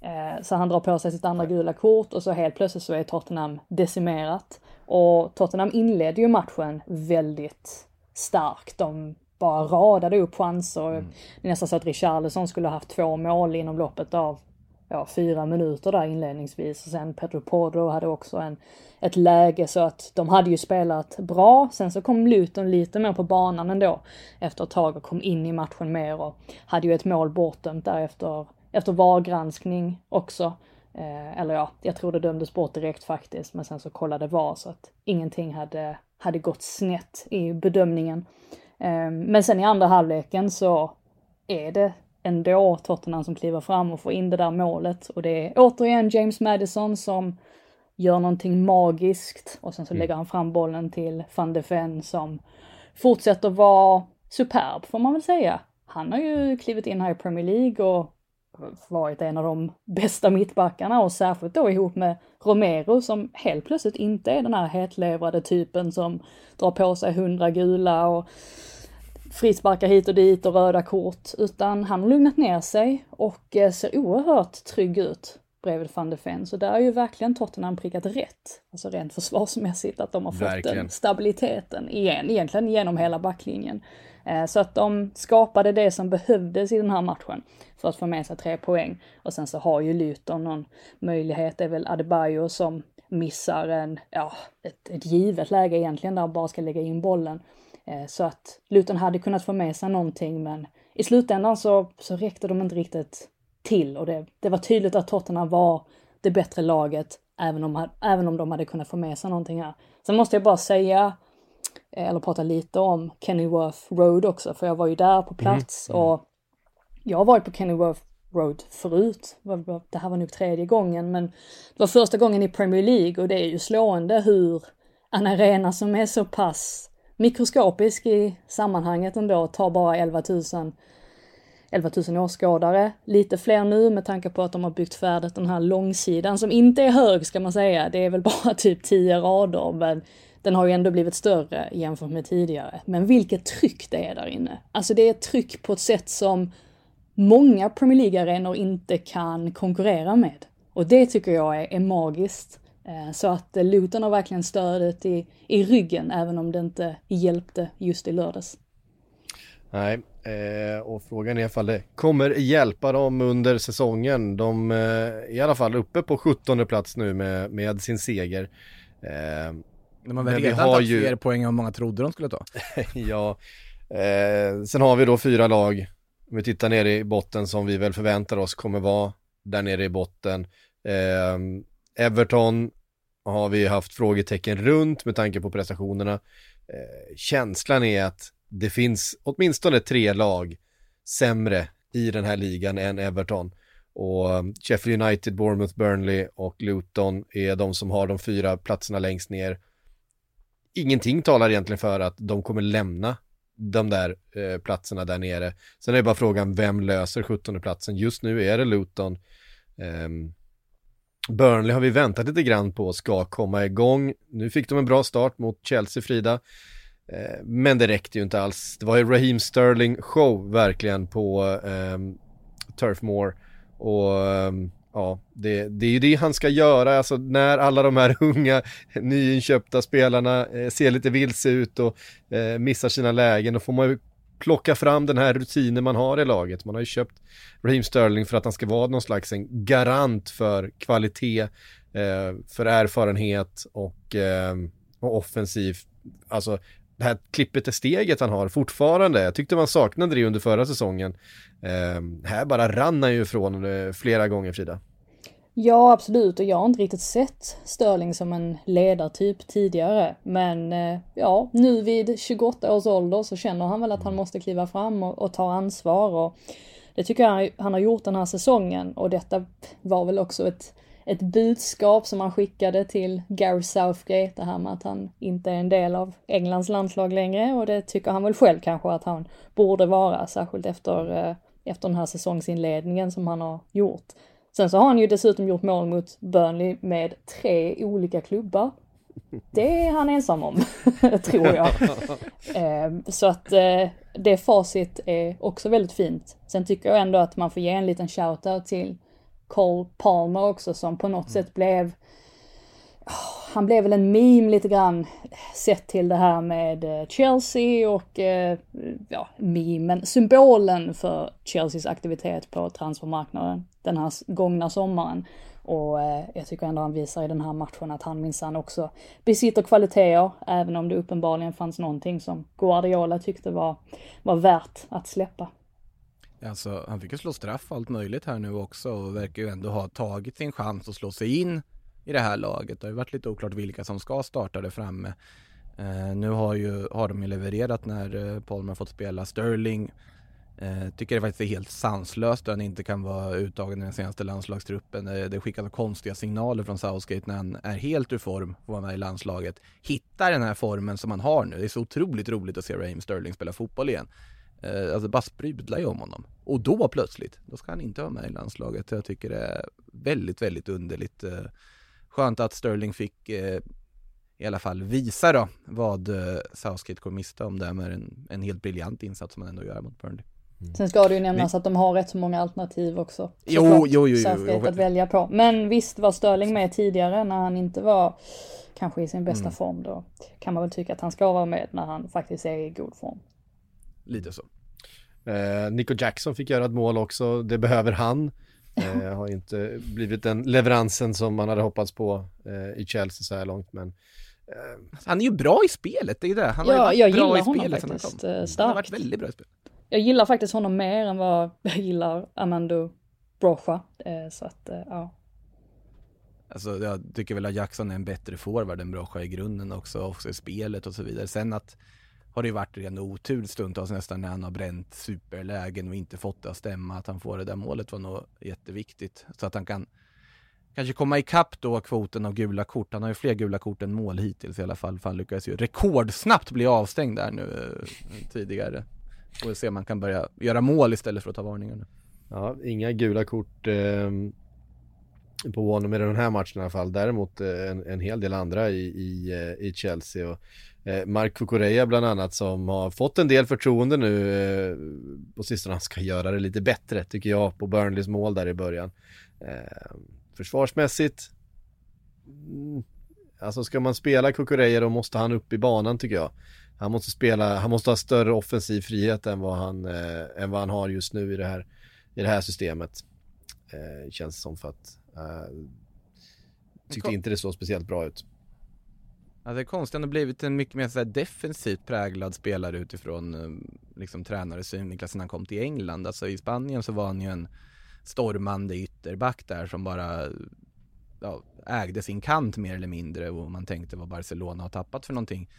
Eh, så han drar på sig sitt andra gula kort och så helt plötsligt så är Tottenham decimerat. Och Tottenham inledde ju matchen väldigt starkt. De bara radade upp chanser. Mm. Det är nästan så att Richarlison skulle ha haft två mål inom loppet av ja, fyra minuter där inledningsvis. Och sen Pedro Porro hade också en, ett läge så att de hade ju spelat bra. Sen så kom Luton lite mer på banan ändå efter ett tag och kom in i matchen mer och hade ju ett mål bortdömt där efter, efter VAR-granskning också. Eh, eller ja, jag tror det dömdes bort direkt faktiskt, men sen så kollade VAR så att ingenting hade, hade gått snett i bedömningen. Ehm, men sen i andra halvleken så är det ändå Tottenham som kliver fram och får in det där målet och det är återigen James Madison som gör någonting magiskt och sen så lägger han fram bollen till van de Ven som fortsätter vara superb får man väl säga. Han har ju klivit in här i Premier League och varit en av de bästa mittbackarna och särskilt då ihop med Romero som helt plötsligt inte är den här hetlevrade typen som drar på sig hundra gula och frisparkar hit och dit och röda kort, utan han har lugnat ner sig och eh, ser oerhört trygg ut bredvid van de Ven. Så där har ju verkligen Tottenham prickat rätt, alltså rent försvarsmässigt, att de har fått Verkligen. den stabiliteten igen, egentligen genom hela backlinjen. Eh, så att de skapade det som behövdes i den här matchen för att få med sig tre poäng. Och sen så har ju Luton någon möjlighet, det är väl Adebayo som missar en, ja, ett, ett givet läge egentligen där han bara ska lägga in bollen. Eh, så att Luton hade kunnat få med sig någonting men i slutändan så, så räckte de inte riktigt till och det, det var tydligt att Tottenham var det bättre laget även om, även om de hade kunnat få med sig någonting här. Sen måste jag bara säga, eller prata lite om Kennyworth Road också, för jag var ju där på plats och jag har varit på Kennyworth Road förut. Det här var nog tredje gången, men det var första gången i Premier League och det är ju slående hur en arena som är så pass mikroskopisk i sammanhanget ändå tar bara 11 000 11 000 åskådare. Lite fler nu med tanke på att de har byggt färdigt den här långsidan som inte är hög ska man säga. Det är väl bara typ 10 rader men den har ju ändå blivit större jämfört med tidigare. Men vilket tryck det är där inne. Alltså det är ett tryck på ett sätt som många Premier League-arenor inte kan konkurrera med. Och det tycker jag är, är magiskt. Eh, så att eh, Luton har verkligen stödet i, i ryggen även om det inte hjälpte just i lördags. Nej, eh, och frågan är ifall det kommer hjälpa dem under säsongen. De är i alla fall uppe på 17 plats nu med, med sin seger. De har väl Men vi redan har tagit ju- fler poäng än många trodde de skulle ta. ja, eh, sen har vi då fyra lag. Om vi tittar ner i botten som vi väl förväntar oss kommer vara där nere i botten. Eh, Everton har vi haft frågetecken runt med tanke på prestationerna. Eh, känslan är att det finns åtminstone tre lag sämre i den här ligan än Everton. Och eh, Sheffield United, Bournemouth, Burnley och Luton är de som har de fyra platserna längst ner. Ingenting talar egentligen för att de kommer lämna de där eh, platserna där nere. Sen är det bara frågan vem löser 17 platsen. Just nu är det Luton. Eh, Burnley har vi väntat lite grann på ska komma igång. Nu fick de en bra start mot Chelsea, Frida. Eh, men det räckte ju inte alls. Det var ju Raheem Sterling show verkligen på eh, Turf Moor. Och ehm, ja, det, det är ju det han ska göra. Alltså när alla de här unga nyinköpta spelarna eh, ser lite vilse ut och eh, missar sina lägen, då får man ju plocka fram den här rutinen man har i laget. Man har ju köpt Raheem Sterling för att han ska vara någon slags en garant för kvalitet, eh, för erfarenhet och, eh, och offensiv. Alltså det här klippet är steget han har fortfarande. Jag tyckte man saknade det under förra säsongen. Eh, här bara rann han ju ifrån eh, flera gånger Frida. Ja, absolut. Och jag har inte riktigt sett Sterling som en ledartyp tidigare. Men eh, ja, nu vid 28 års ålder så känner han väl att han måste kliva fram och, och ta ansvar. Och det tycker jag han har gjort den här säsongen. Och detta var väl också ett, ett budskap som han skickade till Gary Southgate. Det här med att han inte är en del av Englands landslag längre. Och det tycker han väl själv kanske att han borde vara. Särskilt efter, eh, efter den här säsongsinledningen som han har gjort. Sen så har han ju dessutom gjort mål mot Burnley med tre olika klubbar. Det är han ensam om, tror jag. Eh, Så att eh, det facit är också väldigt fint. Sen tycker jag ändå att man får ge en liten shoutout till Cole Palmer också som på något sätt blev han blev väl en meme lite grann sett till det här med eh, Chelsea och, eh, ja, memen, symbolen för Chelseas aktivitet på transfermarknaden den här gångna sommaren. Och eh, jag tycker ändå han visar i den här matchen att han minsann också besitter kvaliteter, även om det uppenbarligen fanns någonting som Guardiola tyckte var, var värt att släppa. Alltså, han fick ju slå straff och allt möjligt här nu också och verkar ju ändå ha tagit sin chans att slå sig in i det här laget. Det har ju varit lite oklart vilka som ska starta där framme. Eh, nu har, ju, har de ju levererat när eh, Palmer fått spela Sterling. Eh, tycker det faktiskt är helt sanslöst att han inte kan vara uttagen i den senaste landslagstruppen. Eh, det skickas konstiga signaler från Southgate när han är helt ur form får att vara med i landslaget. Hittar den här formen som han har nu. Det är så otroligt roligt att se Raheem Sterling spela fotboll igen. Eh, alltså bara sprudlar ju om honom. Och då plötsligt, då ska han inte vara med i landslaget. Jag tycker det är väldigt, väldigt underligt. Eh, Skönt att Sterling fick eh, i alla fall visa då vad eh, Southgate går miste om där med en, en helt briljant insats som han ändå gör mot Burnley. Sen ska det ju nämnas att de har rätt så många alternativ också. Jo, såklart, jo, jo, jo, Southgate jo. att välja på. Men visst var Sterling med tidigare när han inte var kanske i sin bästa Mm. form då. Kan man väl tycka att han ska vara med när han faktiskt är i god form. Lite så. Eh, Nico Jackson fick göra ett mål också, det behöver han. Eh, har inte blivit den leveransen som man hade hoppats på eh, i Chelsea så här långt men eh, Han är ju bra i spelet, det är ju det. Han har Ja, ju varit jag bra gillar i honom han faktiskt, kom. eh, Han har starkt. varit väldigt bra i spelet. Jag gillar faktiskt honom mer än vad jag gillar Amando Brocha. Eh, så att, eh, ja. Alltså jag tycker väl att Jackson är en bättre forward än Brocha i grunden också, också i spelet och så vidare. Sen att har det ju varit ren otur stundtals nästan när han har bränt superlägen och inte fått det att stämma. Att han får det där målet var nog jätteviktigt. Så att han kan kanske komma ikapp då kvoten av gula kort. Han har ju fler gula kort än mål hittills i alla fall. För han lyckades ju rekordsnabbt bli avstängd där nu eh, tidigare. Får se om han kan börja göra mål istället för att ta varningar nu. Ja, inga gula kort eh, på honom i den här matchen i alla fall. Däremot eh, en, en hel del andra i, i, eh, i Chelsea och eh, Mark Cucurella bland annat som har fått en del förtroende nu eh, på sistone. Han ska göra det lite bättre tycker jag på Burnleys mål där i början. Eh, försvarsmässigt mm, Alltså ska man spela Cucurella då måste han upp i banan tycker jag. Han måste spela, han måste ha större offensiv frihet än vad han, eh, än vad han har just nu i det här, i det här systemet. Eh, känns som för att eh, tyckte inte det såg speciellt bra ut. Ja, det är konstigt, han har blivit en mycket mer så här defensivt präglad spelare utifrån eh, liksom tränares synvinklar sedan han kom till England. Alltså i Spanien så var han ju en stormande ytterback där som bara ja, ägde sin kant mer eller mindre och man tänkte vad Barcelona har tappat för någonting.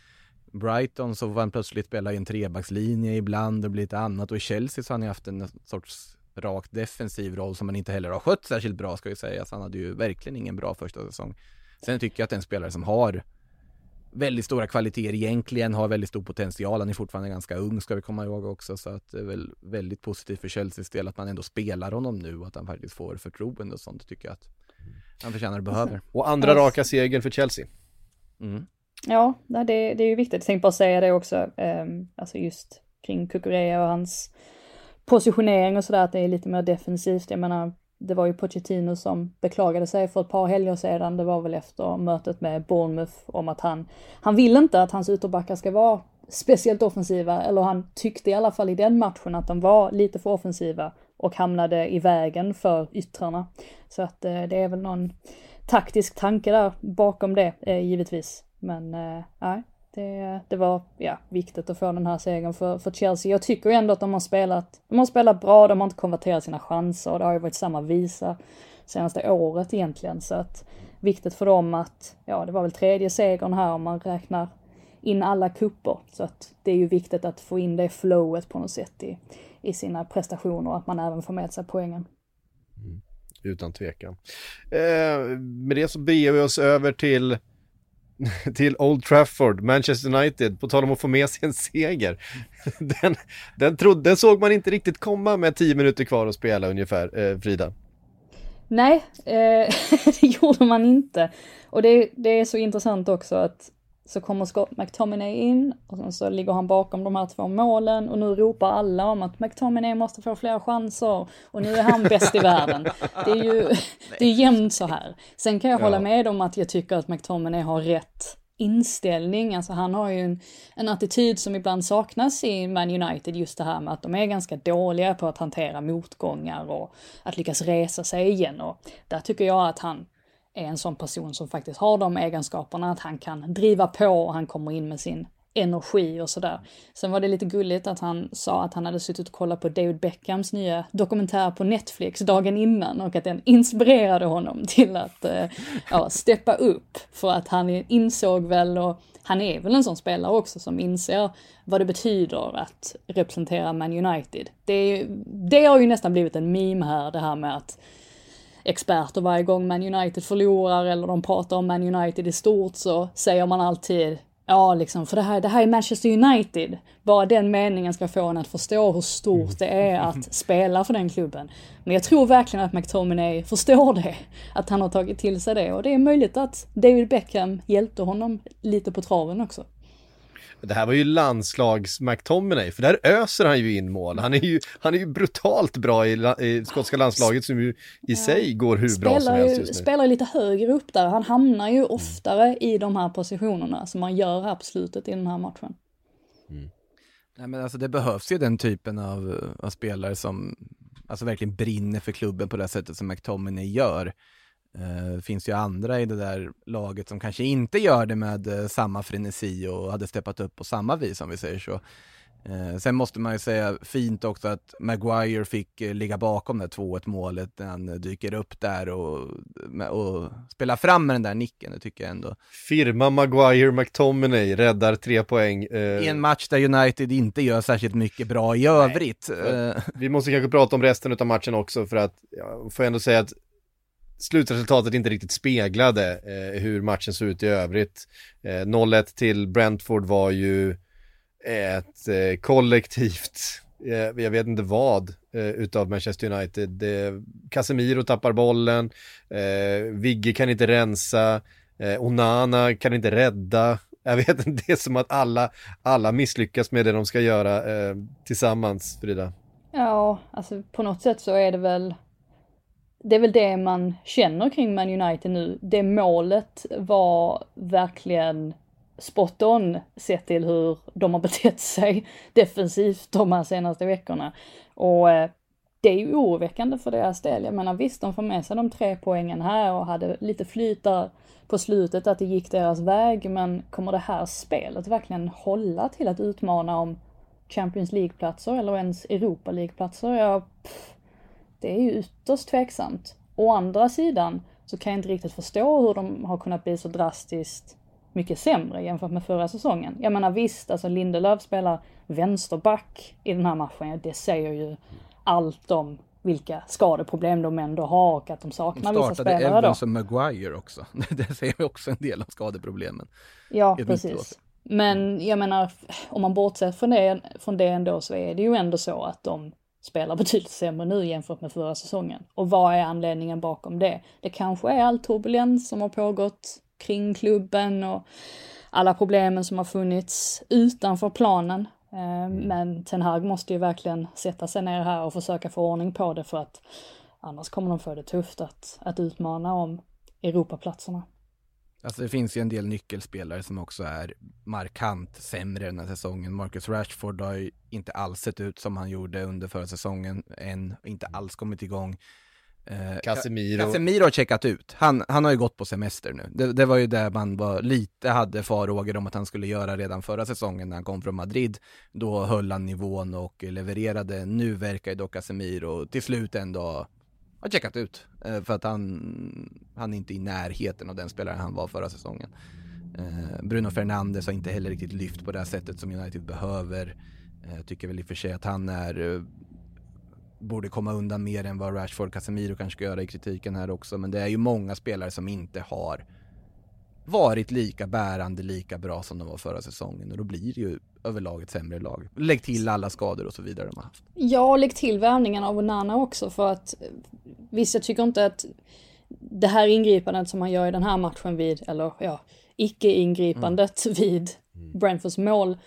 Brighton så var han plötsligt spela i en trebackslinje ibland och lite annat och i Chelsea så har han ju haft en sorts rakt defensiv roll som han inte heller har skött särskilt bra ska vi säga. Så han hade ju verkligen ingen bra första säsong. Sen tycker jag att det är en spelare som har väldigt stora kvaliteter egentligen, har väldigt stor potential. Han är fortfarande ganska ung ska vi komma ihåg också så att det är väl väldigt positivt för Chelseas del att man ändå spelar honom nu och att han faktiskt får förtroende och sånt. Det tycker jag att han förtjänar och behöver. Och andra raka segern för Chelsea. Mm. Ja, det, det är ju viktigt. Jag tänkte bara säga det också, um, alltså just kring Kukurea och hans positionering och sådär, att det är lite mer defensivt. Jag menar, det var ju Pochettino som beklagade sig för ett par helger sedan, det var väl efter mötet med Bournemouth, om att han, han vill inte att hans ytterbackar ska vara speciellt offensiva, eller han tyckte i alla fall i den matchen att de var lite för offensiva och hamnade i vägen för yttrarna. Så att eh, det är väl någon taktisk tanke där bakom det, eh, givetvis. Men eh, nej, det, det var ja, viktigt att få den här segern för, för Chelsea. Jag tycker ändå att de har spelat, de har spelat bra, de har inte konverterat sina chanser och det har ju varit samma visa senaste året egentligen. Så att viktigt för dem att, ja det var väl tredje segern här om man räknar in alla kupper. Så att det är ju viktigt att få in det flowet på något sätt i, i sina prestationer och att man även får med sig poängen. Mm. Utan tvekan. Eh, med det så beger vi oss över till till Old Trafford, Manchester United, på tal om att få med sig en seger. Den, den, trodde, den såg man inte riktigt komma med tio minuter kvar att spela ungefär, eh, Frida. Nej, eh, det gjorde man inte. Och det, det är så intressant också att så kommer Scott McTominay in och sen så ligger han bakom de här två målen och nu ropar alla om att McTominay måste få fler chanser och nu är han bäst i världen. Det är ju det är jämnt så här. Sen kan jag Ja. hålla med om att jag tycker att McTominay har rätt inställning. Alltså han har ju en, en attityd som ibland saknas i Man United, just det här med att de är ganska dåliga på att hantera motgångar och att lyckas resa sig igen. Och där tycker jag att han är en sån person som faktiskt har de egenskaperna, att han kan driva på och han kommer in med sin energi och sådär. Sen var det lite gulligt att han sa att han hade suttit och kollat på David Beckhams nya dokumentär på Netflix dagen innan och att den inspirerade honom till att eh, ja, steppa upp. För att han insåg väl och han är väl en sån spelare också som inser vad det betyder att representera Man United. Det, det har ju nästan blivit en meme här, det här med att experter varje gång Man United förlorar eller de pratar om Man United i stort så säger man alltid Ja, liksom, för det här, det här är Manchester United. Bara den meningen ska få en att förstå hur stort det är att spela för den klubben. Men jag tror verkligen att McTominay förstår det. Att han har tagit till sig det. Och det är möjligt att David Beckham hjälpte honom lite på traven också. Det här var ju landslags-McTominay, för där öser han ju in mål. Han är ju, han är ju brutalt bra i, i skotska landslaget som ju i sig går hur bra som helst just nu. Spelar lite högre upp där, han hamnar ju oftare mm. i de här positionerna som man gör här på slutet i den här matchen. Mm. Nej men alltså det behövs ju den typen av, av spelare som alltså verkligen brinner för klubben på det sättet som McTominay gör. Det eh, finns ju andra i det där laget som kanske inte gör det med eh, samma frenesi och hade steppat upp på samma vis om vi säger så. Eh, sen måste man ju säga fint också att Maguire fick ligga bakom det 2-1 målet när han dyker upp där och, och spelar fram med den där nicken, det tycker jag ändå. Firma Maguire McTominay räddar tre poäng. I en match där United inte gör särskilt mycket bra i övrigt. Nej. Vi måste kanske prata om resten av matchen också för att, ja, får jag ändå säga att slutresultatet inte riktigt speglade eh, hur matchen såg ut i övrigt. Eh, 0-1 till Brentford var ju ett eh, kollektivt, eh, jag vet inte vad, eh, utav Manchester United. Casemiro tappar bollen, eh, Vigge kan inte rensa, eh, Onana kan inte rädda. Jag vet inte, det är som att alla, alla misslyckas med det de ska göra eh, tillsammans, Frida. Ja, alltså på något sätt så är det väl det är väl det man känner kring Man United nu. Det målet var verkligen spot on sett till hur de har betett sig defensivt de här senaste veckorna. Och eh, det är ju oroväckande för deras del. Jag menar visst, de får med sig de tre poängen här och hade lite flyt där på slutet att det gick deras väg, men kommer det här spelet verkligen hålla till att utmana om Champions League-platser eller ens Europa League-platser? Jag, pff, det är ju ytterst tveksamt. Å andra sidan så kan jag inte riktigt förstå hur de har kunnat bli så drastiskt mycket sämre jämfört med förra säsongen. Jag menar visst, alltså Lindelöf spelar vänsterback i den här matchen. Det säger ju allt om vilka skadeproblem de ändå har och att de saknar de vissa spelare. De startade Evans och Maguire också. Det säger också en del av skadeproblemen. Ja, precis. Men jag menar, om man bortser från det, från det ändå så är det ju ändå så att de spelar betydligt sämre nu jämfört med förra säsongen. Och vad är anledningen bakom det? Det kanske är all turbulens som har pågått kring klubben och alla problemen som har funnits utanför planen. Eh, men Ten Hag måste ju verkligen sätta sig ner här och försöka få ordning på det för att annars kommer de få det tufft att, att utmana om Europaplatserna. Alltså det finns ju en del nyckelspelare som också är markant sämre den här säsongen. Marcus Rashford har ju inte alls sett ut som han gjorde under förra säsongen än, inte alls kommit igång. Eh, Casemiro. Casemiro har checkat ut. Han, han har ju gått på semester nu. Det, det var ju det man var lite hade farhågor om att han skulle göra redan förra säsongen när han kom från Madrid. Då höll han nivån och levererade. Nu verkar ju dock Casemiro till slut ändå har checkat ut. Eh, för att han, han är inte i närheten av den spelare han var förra säsongen. Eh, Bruno Fernandes har inte heller riktigt lyft på det här sättet som United behöver. Jag tycker väl i och för sig att han är borde komma undan mer än vad Rashford Casemiro kanske ska göra i kritiken här också. Men det är ju många spelare som inte har varit lika bärande, lika bra som de var förra säsongen och då blir det ju överlag ett sämre lag. Lägg till alla skador och så vidare de har haft. Ja, lägg till värvningen av Onana också för att visst, jag tycker inte att det här ingripandet som han gör i den här matchen vid, eller ja, icke-ingripandet mm. vid Brentfords mål,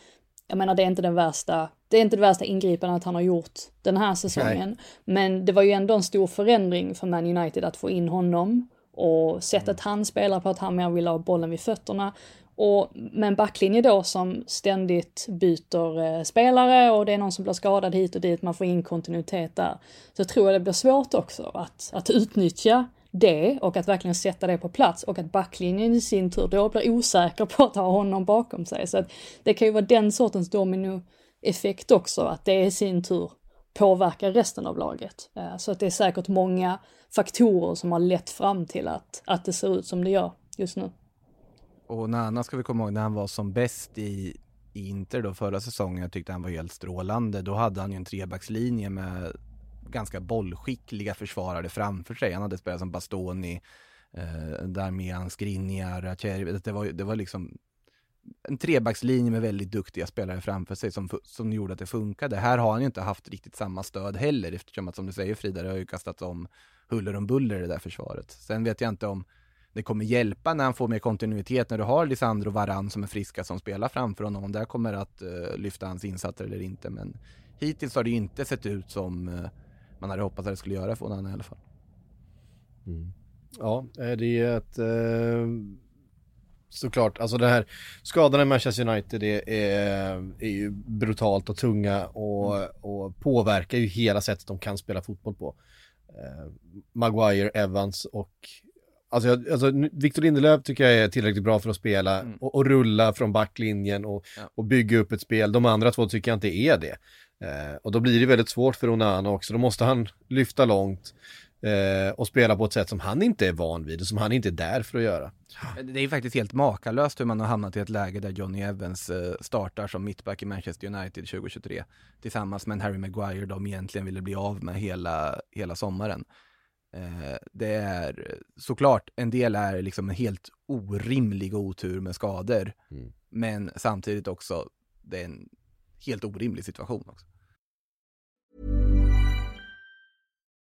jag menar det är inte den värsta, det är inte det värsta ingripandet han har gjort den här säsongen. Nej. Men det var ju ändå en stor förändring för Man United att få in honom och sättet mm. han spelar på att han mer vill ha bollen vid fötterna. Och med en backlinje då som ständigt byter eh, spelare och det är någon som blir skadad hit och dit, man får in kontinuitet där. Så tror jag det blir svårt också att, att utnyttja det och att verkligen sätta det på plats och att backlinjen i sin tur då blir osäker på att ha honom bakom sig. Så att det kan ju vara den sortens dominoeffekt också, att det i sin tur påverkar resten av laget. Eh, så att det är säkert många faktorer som har lett fram till att, att det ser ut som det gör just nu. Och Nana ska vi komma ihåg när han var som bäst i, Inter då förra säsongen, jag tyckte han var helt strålande. Då hade han ju en trebackslinje med ganska bollskickliga försvarare framför sig. Han hade spelat som Bastoni, eh, Darmian, Skriniar, det var, det var liksom en trebackslinje med väldigt duktiga spelare framför sig som, som gjorde att det funkade. Här har han ju inte haft riktigt samma stöd heller eftersom att som du säger Frida, det har ju kastats om huller om buller i det där försvaret. Sen vet jag inte om det kommer hjälpa när han får mer kontinuitet när du har Lisandro Varan som är friska som spelar framför honom. Om det kommer att uh, lyfta hans insatser eller inte. Men hittills har det ju inte sett ut som uh, man hade hoppats att det skulle göra för honom i alla fall. Mm. Ja, eh, det är ett uh såklart, alltså det här skadorna i Manchester United är, är, är ju brutalt och tunga och, mm. och påverkar ju hela sättet de kan spela fotboll på. Eh, Maguire, Evans och Alltså, alltså Victor Lindelöf tycker jag är tillräckligt bra för att spela mm. och, och, rulla från backlinjen och, ja. och bygga upp ett spel. De andra två tycker jag inte är det. Eh, och då blir det väldigt svårt för Onana också. Då måste han lyfta långt eh, och spela på ett sätt som han inte är van vid och som han inte är där för att göra. Det är faktiskt helt makalöst hur man har hamnat i ett läge där Johnny Evans eh, startar som mittback i Manchester United 2023 tillsammans med en Harry Maguire de egentligen ville bli av med hela, hela sommaren. Eh, det är såklart, en del är liksom en helt orimlig otur med skador, mm. men samtidigt också, det är en helt orimlig situation också.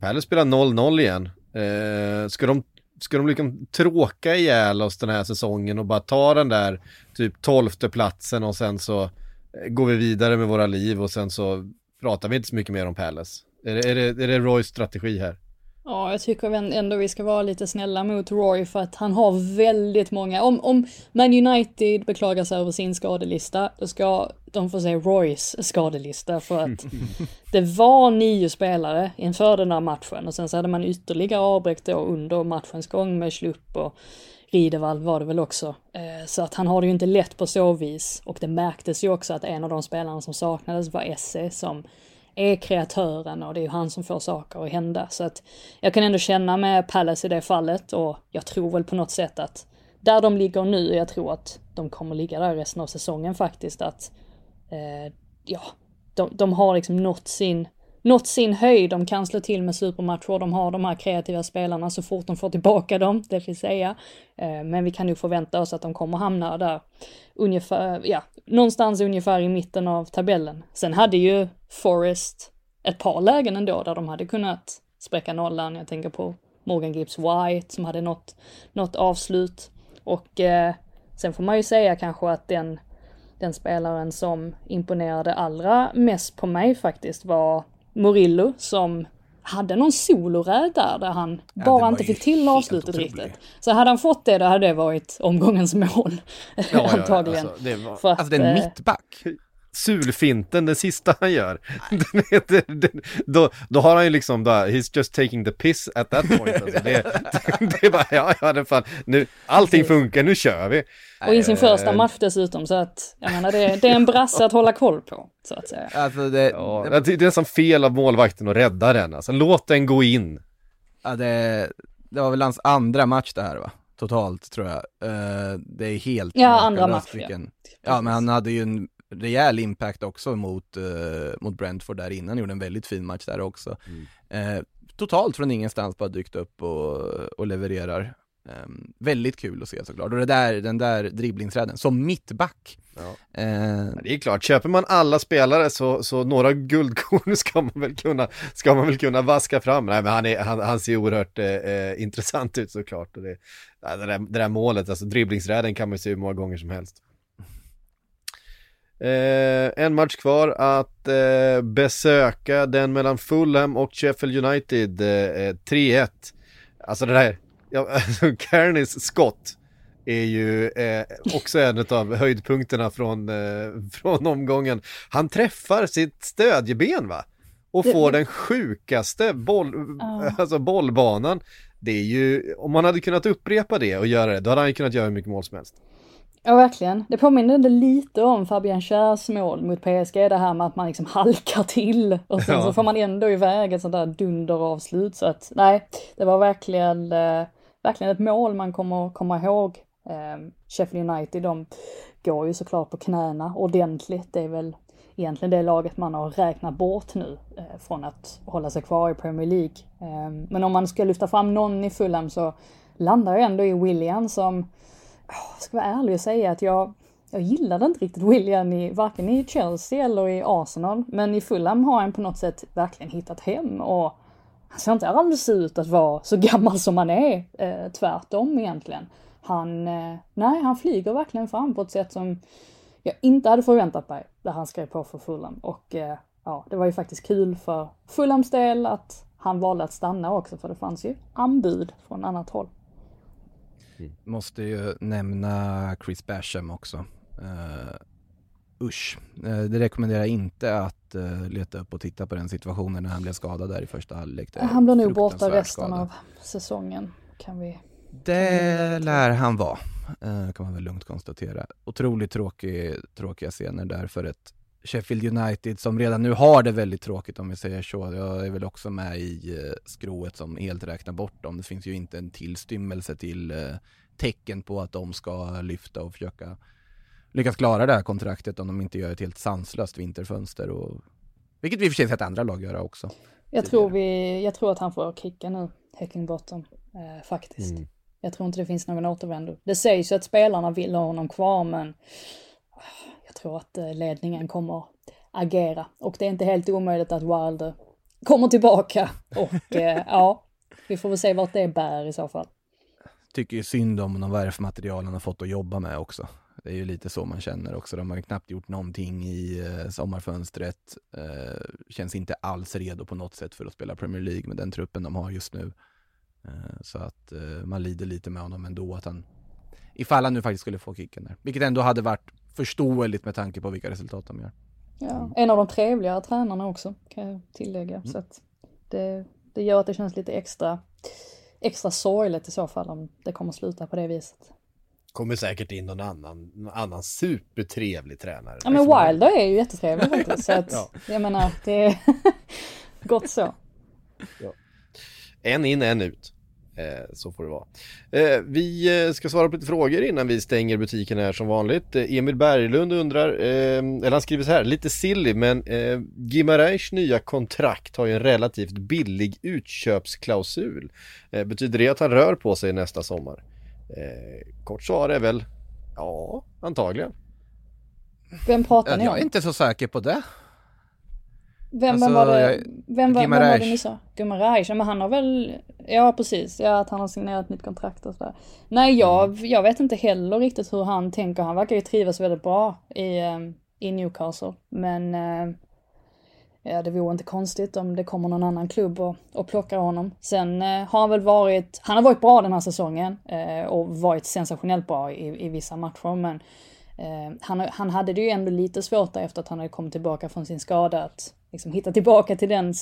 Palace spelar 0-0 igen. Eh, ska de, ska de liksom tråka ihjäl oss den här säsongen och bara ta den där typ tolfte platsen och sen så eh, går vi vidare med våra liv och sen så pratar vi inte så mycket mer om Palace. Är det, är det, är det Roys strategi här? Ja, jag tycker ändå vi ska vara lite snälla mot Roy för att han har väldigt många. Om, om Man United beklagar sig över sin skadelista, då ska de få se Roys skadelista för att det var nio spelare inför den här matchen och sen så hade man ytterligare avbräck då under matchens gång med Schlupp och Ridevall var det väl också. Eh, så att han har det ju inte lätt på så vis och det märktes ju också att en av de spelarna som saknades var Esse som är kreatören och det är ju han som får saker att hända. Så att jag kan ändå känna med Palace i det fallet och jag tror väl på något sätt att där de ligger nu, jag tror att de kommer ligga där resten av säsongen faktiskt, att eh, ja, de, de har liksom nått sin, nått sin höjd, de kan slå till med supermatcher, de har de här kreativa spelarna så fort de får tillbaka dem, det vill säga. Eh, men vi kan ju förvänta oss att de kommer hamna där ungefär, ja, någonstans ungefär i mitten av tabellen. Sen hade ju Forest ett par lägen ändå där de hade kunnat spräcka nollan. Jag tänker på Morgan Gibbs White som hade nått, något avslut. Och eh, sen får man ju säga kanske att den, den spelaren som imponerade allra mest på mig faktiskt var Murillo som hade någon soloräd där, där han ja, bara inte fick till avslutet riktigt. Så hade han fått det, då hade det varit omgångens mål. Ja, antagligen. Ja, alltså, det var... För att, alltså det är en eh, mittback sulfinten, den sista han gör. då, då har han ju liksom, då, he's just taking the piss at that point. Alltså. Det, det, är bara, ja, ja, det fan, nu, allting funkar, nu kör vi. Och i sin första match dessutom, så att, jag menar, det, det är en brasse att hålla koll på, så att säga. Alltså det, ja, det, det är nästan fel av målvakten att rädda den, alltså låt den gå in. Ja, det, det var väl hans andra match det här va? Totalt tror jag. Uh, det är helt Ja, andra match ja. ja. men han hade ju en rejäl impact också mot, uh, mot Brentford där innan, gjorde en väldigt fin match där också. Mm. Uh, totalt från ingenstans bara dykt upp och, och levererar. Um, väldigt kul att se såklart. Och det där, den där dribblingsräden, som mittback. Ja. Uh, det är klart, köper man alla spelare så, så några guldkorn ska man väl kunna, ska man väl kunna vaska fram. Nej men han, är, han, han ser oerhört eh, intressant ut såklart. Och det, det, där, det där målet, alltså dribblingsräden kan man se hur många gånger som helst. Eh, en match kvar att eh, besöka, den mellan Fulham och Sheffield United, eh, 3-1. Alltså det där, ja, alltså Kearneys skott är ju eh, också en av höjdpunkterna från, eh, från omgången. Han träffar sitt stödjeben va? Och får den sjukaste boll, alltså bollbanan. Det är ju, om man hade kunnat upprepa det och göra det, då hade han ju kunnat göra hur mycket mål som helst. Ja, verkligen. Det påminner lite om Fabian Schärs mål mot PSG, det här med att man liksom halkar till och sen Ja. så får man ändå iväg ett sånt där dunderavslut. Så att nej, det var verkligen, eh, verkligen ett mål man kommer komma ihåg. Eh, Sheffield United, de går ju såklart på knäna ordentligt. Det är väl egentligen det laget man har räknat bort nu eh, från att hålla sig kvar i Premier League. Eh, men om man ska lyfta fram någon i Fulham så landar jag ändå i William som jag ska vara ärlig och säga att jag, jag gillade inte riktigt William i, varken i Chelsea eller i Arsenal. Men i Fulham har han på något sätt verkligen hittat hem och han ser inte alls ut att vara så gammal som han är. Eh, tvärtom egentligen. Han, eh, nej, han flyger verkligen fram på ett sätt som jag inte hade förväntat mig när han skrev på för Fulham. Och eh, ja, det var ju faktiskt kul för Fulhams del att han valde att stanna också för det fanns ju anbud från annat håll. Måste ju nämna Chris Basham också. Uh, usch, uh, det rekommenderar jag inte att uh, leta upp och titta på den situationen när han blev skadad där i första halvlek. Han blir nog borta resten skada. av säsongen. Kan vi... Det lär han vara, eh, kan man väl lugnt konstatera. Otroligt tråkig, tråkiga scener där för ett Sheffield United som redan nu har det väldigt tråkigt om vi säger så. Jag är väl också med i eh, skrået som helt räknar bort dem. Det finns ju inte en tillstymmelse till eh, tecken på att de ska lyfta och försöka lyckas klara det här kontraktet om de inte gör ett helt sanslöst vinterfönster. Och, vilket vi i och för sig sett andra lag göra också. Jag tror, vi, jag tror att han får kicka nu, Heckingbottom, eh, faktiskt. Mm. Jag tror inte det finns någon återvändo. Det sägs ju att spelarna vill ha honom kvar, men ah, jag tror att eh, ledningen kommer agera. Och det är inte helt omöjligt att Wilder kommer tillbaka. Och eh, ja, vi får väl se vart det bär i så fall. tycker ju synd om de värvmaterial han har fått att jobba med också. Det är ju lite så man känner också. De har ju knappt gjort någonting i eh, sommarfönstret. Eh, känns inte alls redo på något sätt för att spela Premier League med den truppen de har just nu. Eh, så att eh, man lider lite med honom ändå att han, ifall han nu faktiskt skulle få kicken där. Vilket ändå hade varit förståeligt med tanke på vilka resultat de gör. Ja, en av de trevligare tränarna också, kan jag tillägga. Så att det, det gör att det känns lite extra, extra sorgligt i så fall om det kommer sluta på det viset. Kommer säkert in någon annan, någon annan supertrevlig tränare. Ja men Wilder är ju jättetrevlig faktiskt. Så att, Ja. jag menar, det är gott så. En in, en ut. Eh, så får det vara. Eh, vi eh, ska svara på lite frågor innan vi stänger butiken här som vanligt. Emil Berglund undrar, eh, eller han skriver så här, lite silly men eh, Gimareish nya kontrakt har ju en relativt billig utköpsklausul. Betyder det att han rör på sig nästa sommar? Kort svar är väl, ja, antagligen. Vem pratar ni Jag är om? inte så säker på det. Vem, Alltså, vem var det, jag- vem, vem, vem var det ni sa? Guimaraes, ja men han har väl, ja precis, ja att han har signerat nytt kontrakt och sådär. Nej jag, Mm. jag vet inte heller riktigt hur han tänker, han verkar ju trivas väldigt bra i, ehm, i Newcastle. Men eh, ja, det vore inte konstigt om det kommer någon annan klubb och, och plockar honom. Sen eh, har han väl varit, han har varit bra den här säsongen eh, och varit sensationellt bra i, i vissa matcher men han, han hade det ju ändå lite svårt där efter att han hade kommit tillbaka från sin skada att liksom hitta tillbaka till den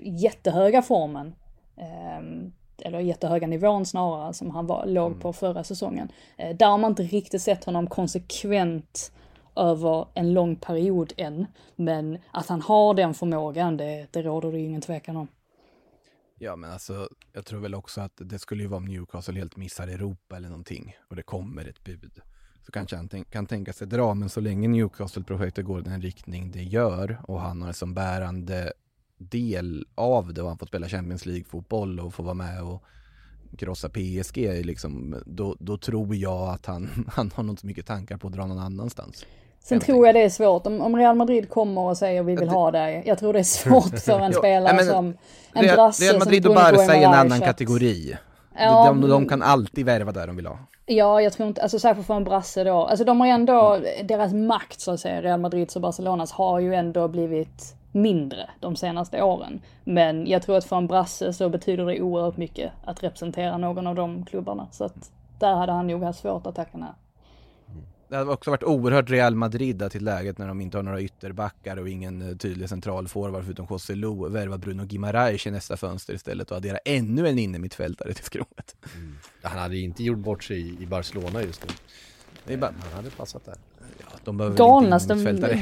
jättehöga formen. Eh, eller jättehöga nivån snarare som han var, låg på förra säsongen. Eh, där har man inte riktigt sett honom konsekvent över en lång period än. Men att han har den förmågan, det, det råder det ingen tvekan om. Ja men alltså, jag tror väl också att det skulle ju vara om Newcastle helt missar Europa eller någonting och det kommer ett bud. Så kanske han kan tänka sig dra, men så länge Newcastle-projektet går i den riktning det gör och han har som bärande del av det och han får spela Champions League-fotboll och får vara med och krossa PSG liksom, då, då tror jag att han, han har nog så mycket tankar på att dra någon annanstans. Sen tror jag det är svårt, om, om Real Madrid kommer och säger vi vill ha dig. Jag tror det är svårt för en spelare nej, men som en Real, brasse Real Madrid och Barca är en annan att- kategori. Ja, de, de, de kan alltid värva där de vill ha. Ja, jag tror inte, alltså särskilt för en brasse då. Alltså de har ju ändå, deras makt så att säga, Real Madrids och Barcelonas har ju ändå blivit mindre de senaste åren. Men jag tror att för en brasse så betyder det oerhört mycket att representera någon av de klubbarna. Så att där hade han nog haft svårt att tacka nej. Det hade också varit oerhört Real Madrid till läget när de inte har några ytterbackar och ingen eh, tydlig central forward förutom José Lu värva Bruno Guimaraes i nästa fönster istället och addera ännu en innermittfältare till skrovet. Mm. Han hade inte gjort bort sig i Barcelona just nu. Det är bara... Han hade passat där. Ja, de galnaste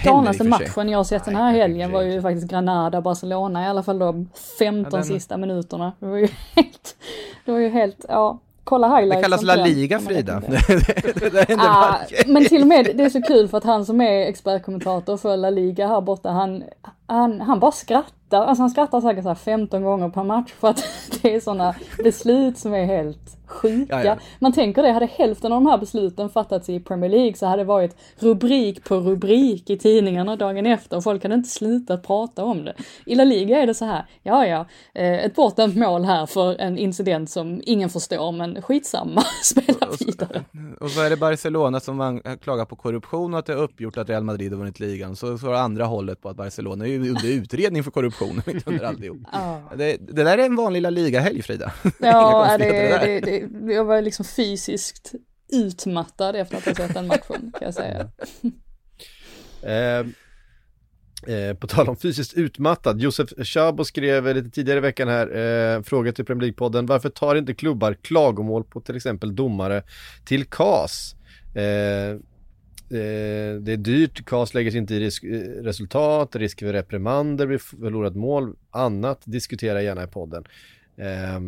galnaste matchen jag har sett den här helgen var ju faktiskt Granada-Barcelona i alla fall de 15 Ja, den- sista minuterna. Det var ju helt, det var ju helt, ja. Kolla highlights Det kallas La Liga Frida. det. det, Ah, men till och med, det är så kul för att han som är expertkommentator för La Liga här borta, han, han, han bara skrattar. Alltså han skrattar säkert så här 15 gånger per match för att det är sådana beslut som är helt sjuka. Ja, ja. Man tänker det, hade hälften av de här besluten fattats i Premier League så hade det varit rubrik på rubrik i tidningarna dagen efter och folk hade inte slutat prata om det. I La Liga är det så här, ja ja, eh, ett bortdömt mål här för en incident som ingen förstår men skitsamma, spela vidare. Och så är det Barcelona som man klagar på korruption och att det är uppgjort att Real Madrid har vunnit ligan. Så så är det andra hållet på att Barcelona är under utredning för korruption mitt under alltihop. Ja. Det, det där är en vanlig La Liga-helg Frida. Ja, det, det, det, jag var liksom fysiskt utmattad efter att ha sett den matchen kan jag säga. Eh, eh, på tal om fysiskt utmattad, Josef Chabo skrev lite tidigare i veckan här, eh, fråga till Premier League-podden, varför tar inte klubbar klagomål på till exempel domare till KAS? Eh, eh, det är dyrt, KAS lägger sig inte i risk, eh, resultat, risk för reprimander, vid förlorat mål, annat, diskutera gärna i podden. Eh,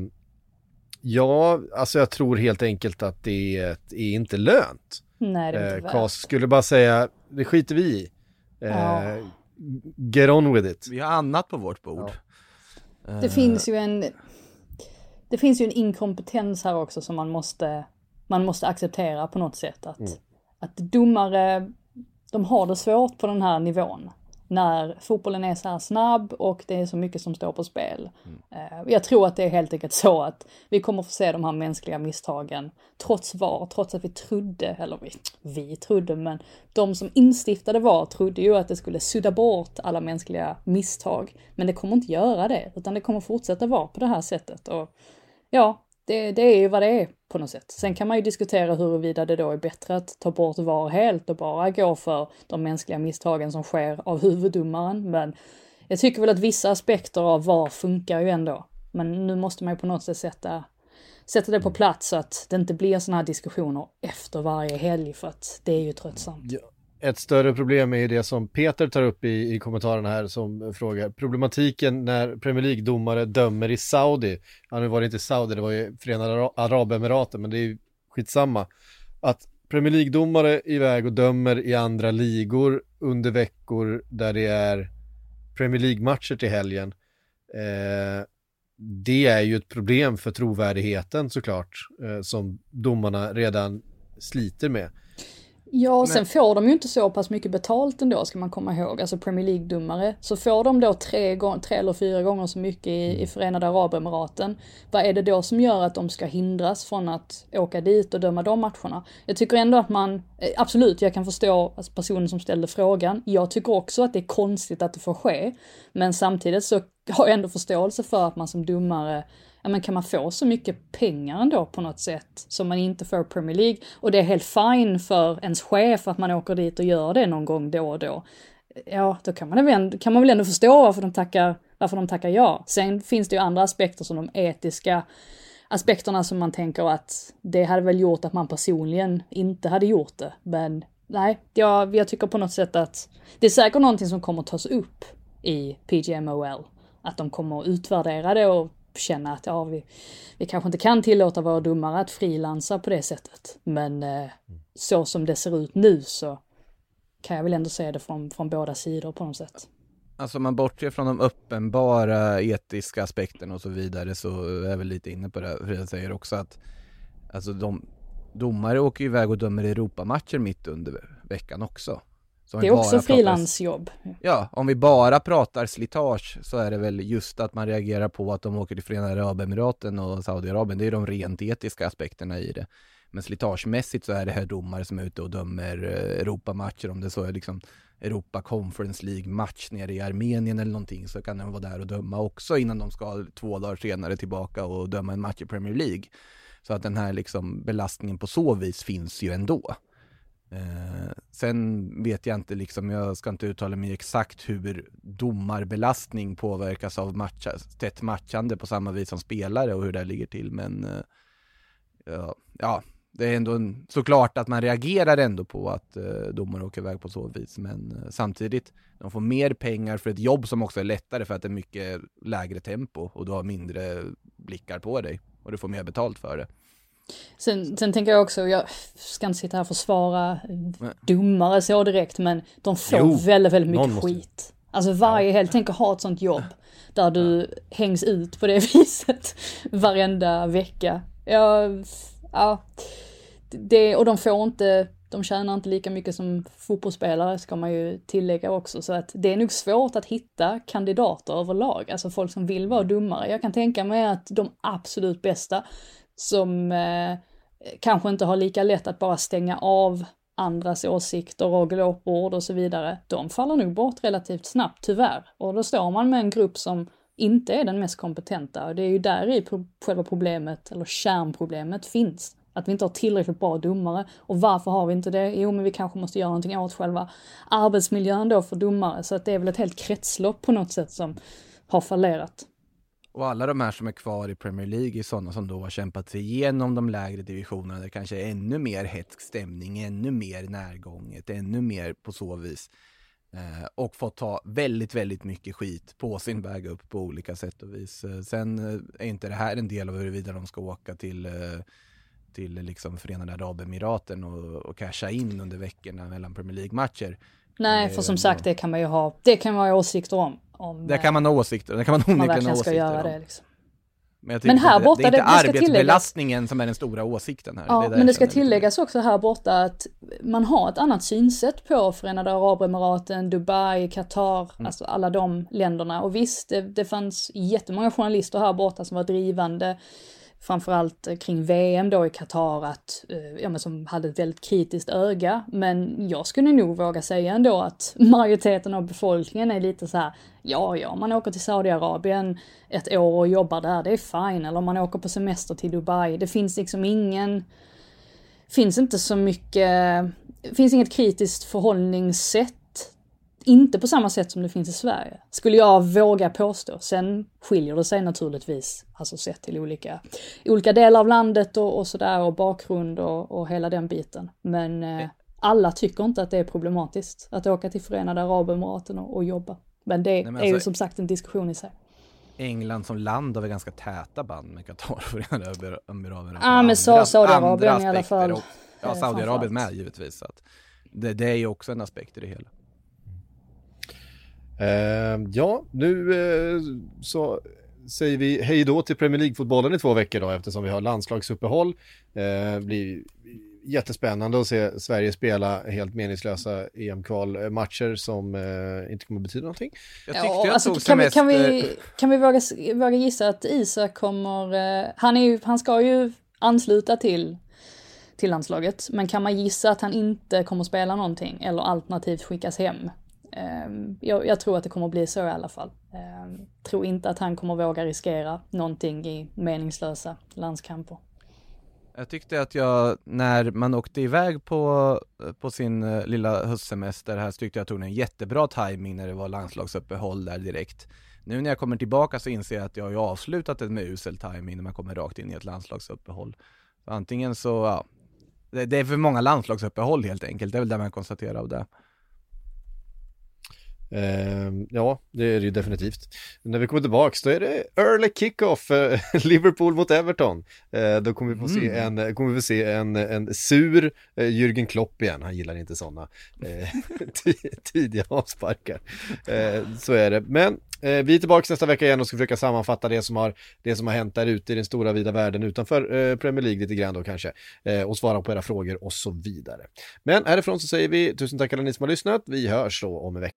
ja, alltså jag tror helt enkelt att det är, är inte lönt. Nej, det är Eh, inte Kas värt. skulle bara säga, det skiter vi i. Eh, Ja. Get on with it. Vi har annat på vårt bord. Det finns ju en det finns ju en inkompetens här också som man måste man måste acceptera på något sätt att, att domare de har det svårt på den här nivån när fotbollen är så här snabb och det är så mycket som står på spel. Eh, Jag tror att det är helt enkelt så att vi kommer få se de här mänskliga misstagen trots VAR, trots att vi trodde, eller vi, vi trodde, men de som instiftade VAR trodde ju att det skulle sudda bort alla mänskliga misstag. Men det kommer inte göra det, utan det kommer fortsätta vara på det här sättet. Och ja, det, det är ju vad det är på något sätt. Sen kan man ju diskutera huruvida det då är bättre att ta bort VAR helt och bara gå för de mänskliga misstagen som sker av huvuddomaren. Men jag tycker väl att vissa aspekter av VAR funkar ju ändå. Men nu måste man ju på något sätt sätta, sätta det på plats så att det inte blir sådana här diskussioner efter varje helg för att det är ju tröttsamt. Ett större problem är ju det som Peter tar upp i, i kommentarerna här som frågar problematiken när Premier League-domare dömer i Saudi. Ja, nu var det inte Saudi, det var ju Förenade Arabemiraten, men det är ju skitsamma. Att Premier League-domare är iväg och dömer i andra ligor under veckor där det är Premier League-matcher till helgen. Eh, det är ju ett problem för trovärdigheten såklart, eh, som domarna redan sliter med. Ja, och sen får de ju inte så pass mycket betalt ändå, ska man komma ihåg. Alltså Premier League-domare. Så får de då tre, tre eller fyra gånger så mycket i, i Förenade Arabemiraten. Vad är det då som gör att de ska hindras från att åka dit och döma de matcherna? Jag tycker ändå att man, eh, absolut, jag kan förstå alltså personen som ställde frågan. Jag tycker också att det är konstigt att det får ske. Men samtidigt så har jag ändå förståelse för att man som domare ja men kan man få så mycket pengar ändå på något sätt som man inte får i Premier League och det är helt fine för ens chef att man åker dit och gör det någon gång då och då. Ja, då kan man, väl ändå, kan man väl ändå förstå varför de tackar, varför de tackar ja. Sen finns det ju andra aspekter som de etiska aspekterna som man tänker att det hade väl gjort att man personligen inte hade gjort det. Men nej, jag, jag tycker på något sätt att det är säkert någonting som kommer tas upp i PGMOL. Att de kommer att utvärdera det och känna att ja, vi, vi kanske inte kan tillåta våra domare att frilansa på det sättet. Men eh, så som det ser ut nu så kan jag väl ändå se det från, från båda sidor på något sätt. Alltså man bortser från de uppenbara etiska aspekterna och så vidare så är jag väl lite inne på det. Jag säger också att alltså de domare åker iväg och dömer Europamatcher mitt under veckan också. Det är också frilansjobb. Ja, om vi bara pratar slitage så är det väl just att man reagerar på att de åker till Förenade Arabemiraten och Saudiarabien. Det är de rent etiska aspekterna i det. Men slitagemässigt så är det här domare som är ute och dömer eh, Europamatcher, om det så är liksom Europa Conference League-match nere i Armenien eller någonting så kan de vara där och döma också innan de ska två dagar senare tillbaka och döma en match i Premier League. Så att den här liksom belastningen på så vis finns ju ändå. Eh, sen vet jag inte, liksom, jag ska inte uttala mig exakt hur domarbelastning påverkas av matcha, tätt matchande på samma vis som spelare och hur det ligger till, men eh, ja, ja, det är ändå en, såklart att man reagerar ändå på att eh, domare åker iväg på så vis, men eh, samtidigt, de får mer pengar för ett jobb som också är lättare för att det är mycket lägre tempo och du har mindre blickar på dig och du får mer betalt för det. Sen, sen tänker jag också, jag ska inte sitta här och försvara domare så direkt, men de får Jo, väldigt, väldigt mycket måste- skit. Alltså varje helg, tänk att ha ett sånt jobb där du hängs ut på det viset varenda vecka. Ja, ja. Det, och de får inte, de tjänar inte lika mycket som fotbollsspelare ska man ju tillägga också. Så att det är nog svårt att hitta kandidater överlag, alltså folk som vill vara domare. Jag kan tänka mig att de absolut bästa som eh, kanske inte har lika lätt att bara stänga av andras åsikter och glåpord och så vidare, de faller nog bort relativt snabbt tyvärr. Och då står man med en grupp som inte är den mest kompetenta och det är ju där i pro- själva problemet, eller kärnproblemet, finns. Att vi inte har tillräckligt bra domare. Och varför har vi inte det? Jo, men vi kanske måste göra någonting åt själva arbetsmiljön då för domare. Så att det är väl ett helt kretslopp på något sätt som har fallerat. Och alla de här som är kvar i Premier League är sådana som då har kämpat sig igenom de lägre divisionerna där det kanske är ännu mer hetsk stämning, ännu mer närgånget, ännu mer på så vis. Eh, och fått ta väldigt, väldigt mycket skit på sin väg upp på olika sätt och vis. Eh, sen eh, är inte det här en del av huruvida de ska åka till, eh, till liksom Förenade Arabemiraten och, och casha in under veckorna mellan Premier League-matcher. Nej, Det är för som sagt, det kan man ju ha, det kan man ha åsikter om. om Där kan man ha åsikter, där kan man onekligen ha åsikter göra om. det. Liksom. Men, Men här inte- borta, det är inte det- det ska arbetsbelastningen som är den stora åsikten här. Ja, är där men det ska tilläggas också här borta att man har ett annat synsätt på Förenade Arabemiraten, Dubai, Qatar, Mm. alltså alla de länderna. Och visst, det, det fanns jättemånga journalister här borta som var drivande, framförallt eh, kring VM då i Qatar, att, eh, ja, men som hade ett väldigt kritiskt öga. Men jag skulle nog våga säga ändå att majoriteten av befolkningen är lite så här, ja, ja, man åker till Saudiarabien ett år och jobbar där, det är fine. Eller man åker på semester till Dubai, det finns liksom ingen finns inte så mycket, finns inget kritiskt förhållningssätt. Inte på samma sätt som det finns i Sverige. Skulle jag våga påstå. Sen skiljer det sig naturligtvis, alltså sett till olika, olika delar av landet och, och sådär och bakgrund och, och hela den biten. Men eh, alla tycker inte att det är problematiskt att åka till Förenade Arabemiraten och, och jobba. Men det men är ju alltså- som sagt en diskussion i sig. England som land har väl ganska täta band med Qatar och Förenade Arab- Emiraten. Ja, men Saudiarabien i alla fall, också. Ja, eh, Saudiarabien med givetvis. Så att det, det är ju också en aspekt i det hela. Eh, ja, nu eh, så säger vi hej då till Premier League-fotbollen i två veckor då eftersom vi har landslagsuppehåll. Eh, blir jättespännande att se Sverige spela helt meningslösa EM-kvalmatcher som eh, inte kommer betyda någonting. Jag tyckte Ja, jag alltså, kan, vi, semester... kan, vi, kan vi våga, våga gissa att Isak kommer, eh, han, är ju, han ska ju ansluta till, till landslaget, men kan man gissa att han inte kommer spela någonting eller alternativt skickas hem? Ehm, jag, jag tror att det kommer bli så i alla fall. Ehm, tror inte att han kommer våga riskera någonting i meningslösa landskamper. Jag tyckte att jag, när man åkte iväg på, på sin eh, lilla höstsemester här, så tyckte jag att jag tog en jättebra timing när det var landslagsuppehåll där direkt. Nu när jag kommer tillbaka så inser jag att jag har ju avslutat det med usel timing när man kommer rakt in i ett landslagsuppehåll. Antingen så, ja, det, det är för många landslagsuppehåll helt enkelt, det är väl det man konstaterar av det. Eh, ja, det är det ju definitivt. När vi kommer tillbaks då är det early kickoff, eh, Liverpool mot Everton. Eh, då kommer vi få se en, eh, kommer vi se en, en sur eh, Jürgen Klopp igen. Han gillar inte sådana ti- tidiga avsparkar. Så är det. Men vi är tillbaka nästa vecka igen och ska försöka sammanfatta det som har, det som har hänt där ute i den stora vida världen utanför Premier League lite grann då kanske. Och svara på era frågor och så vidare. Men härifrån så säger vi tusen tack alla ni som har lyssnat. Vi hörs då om en vecka.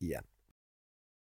Igen.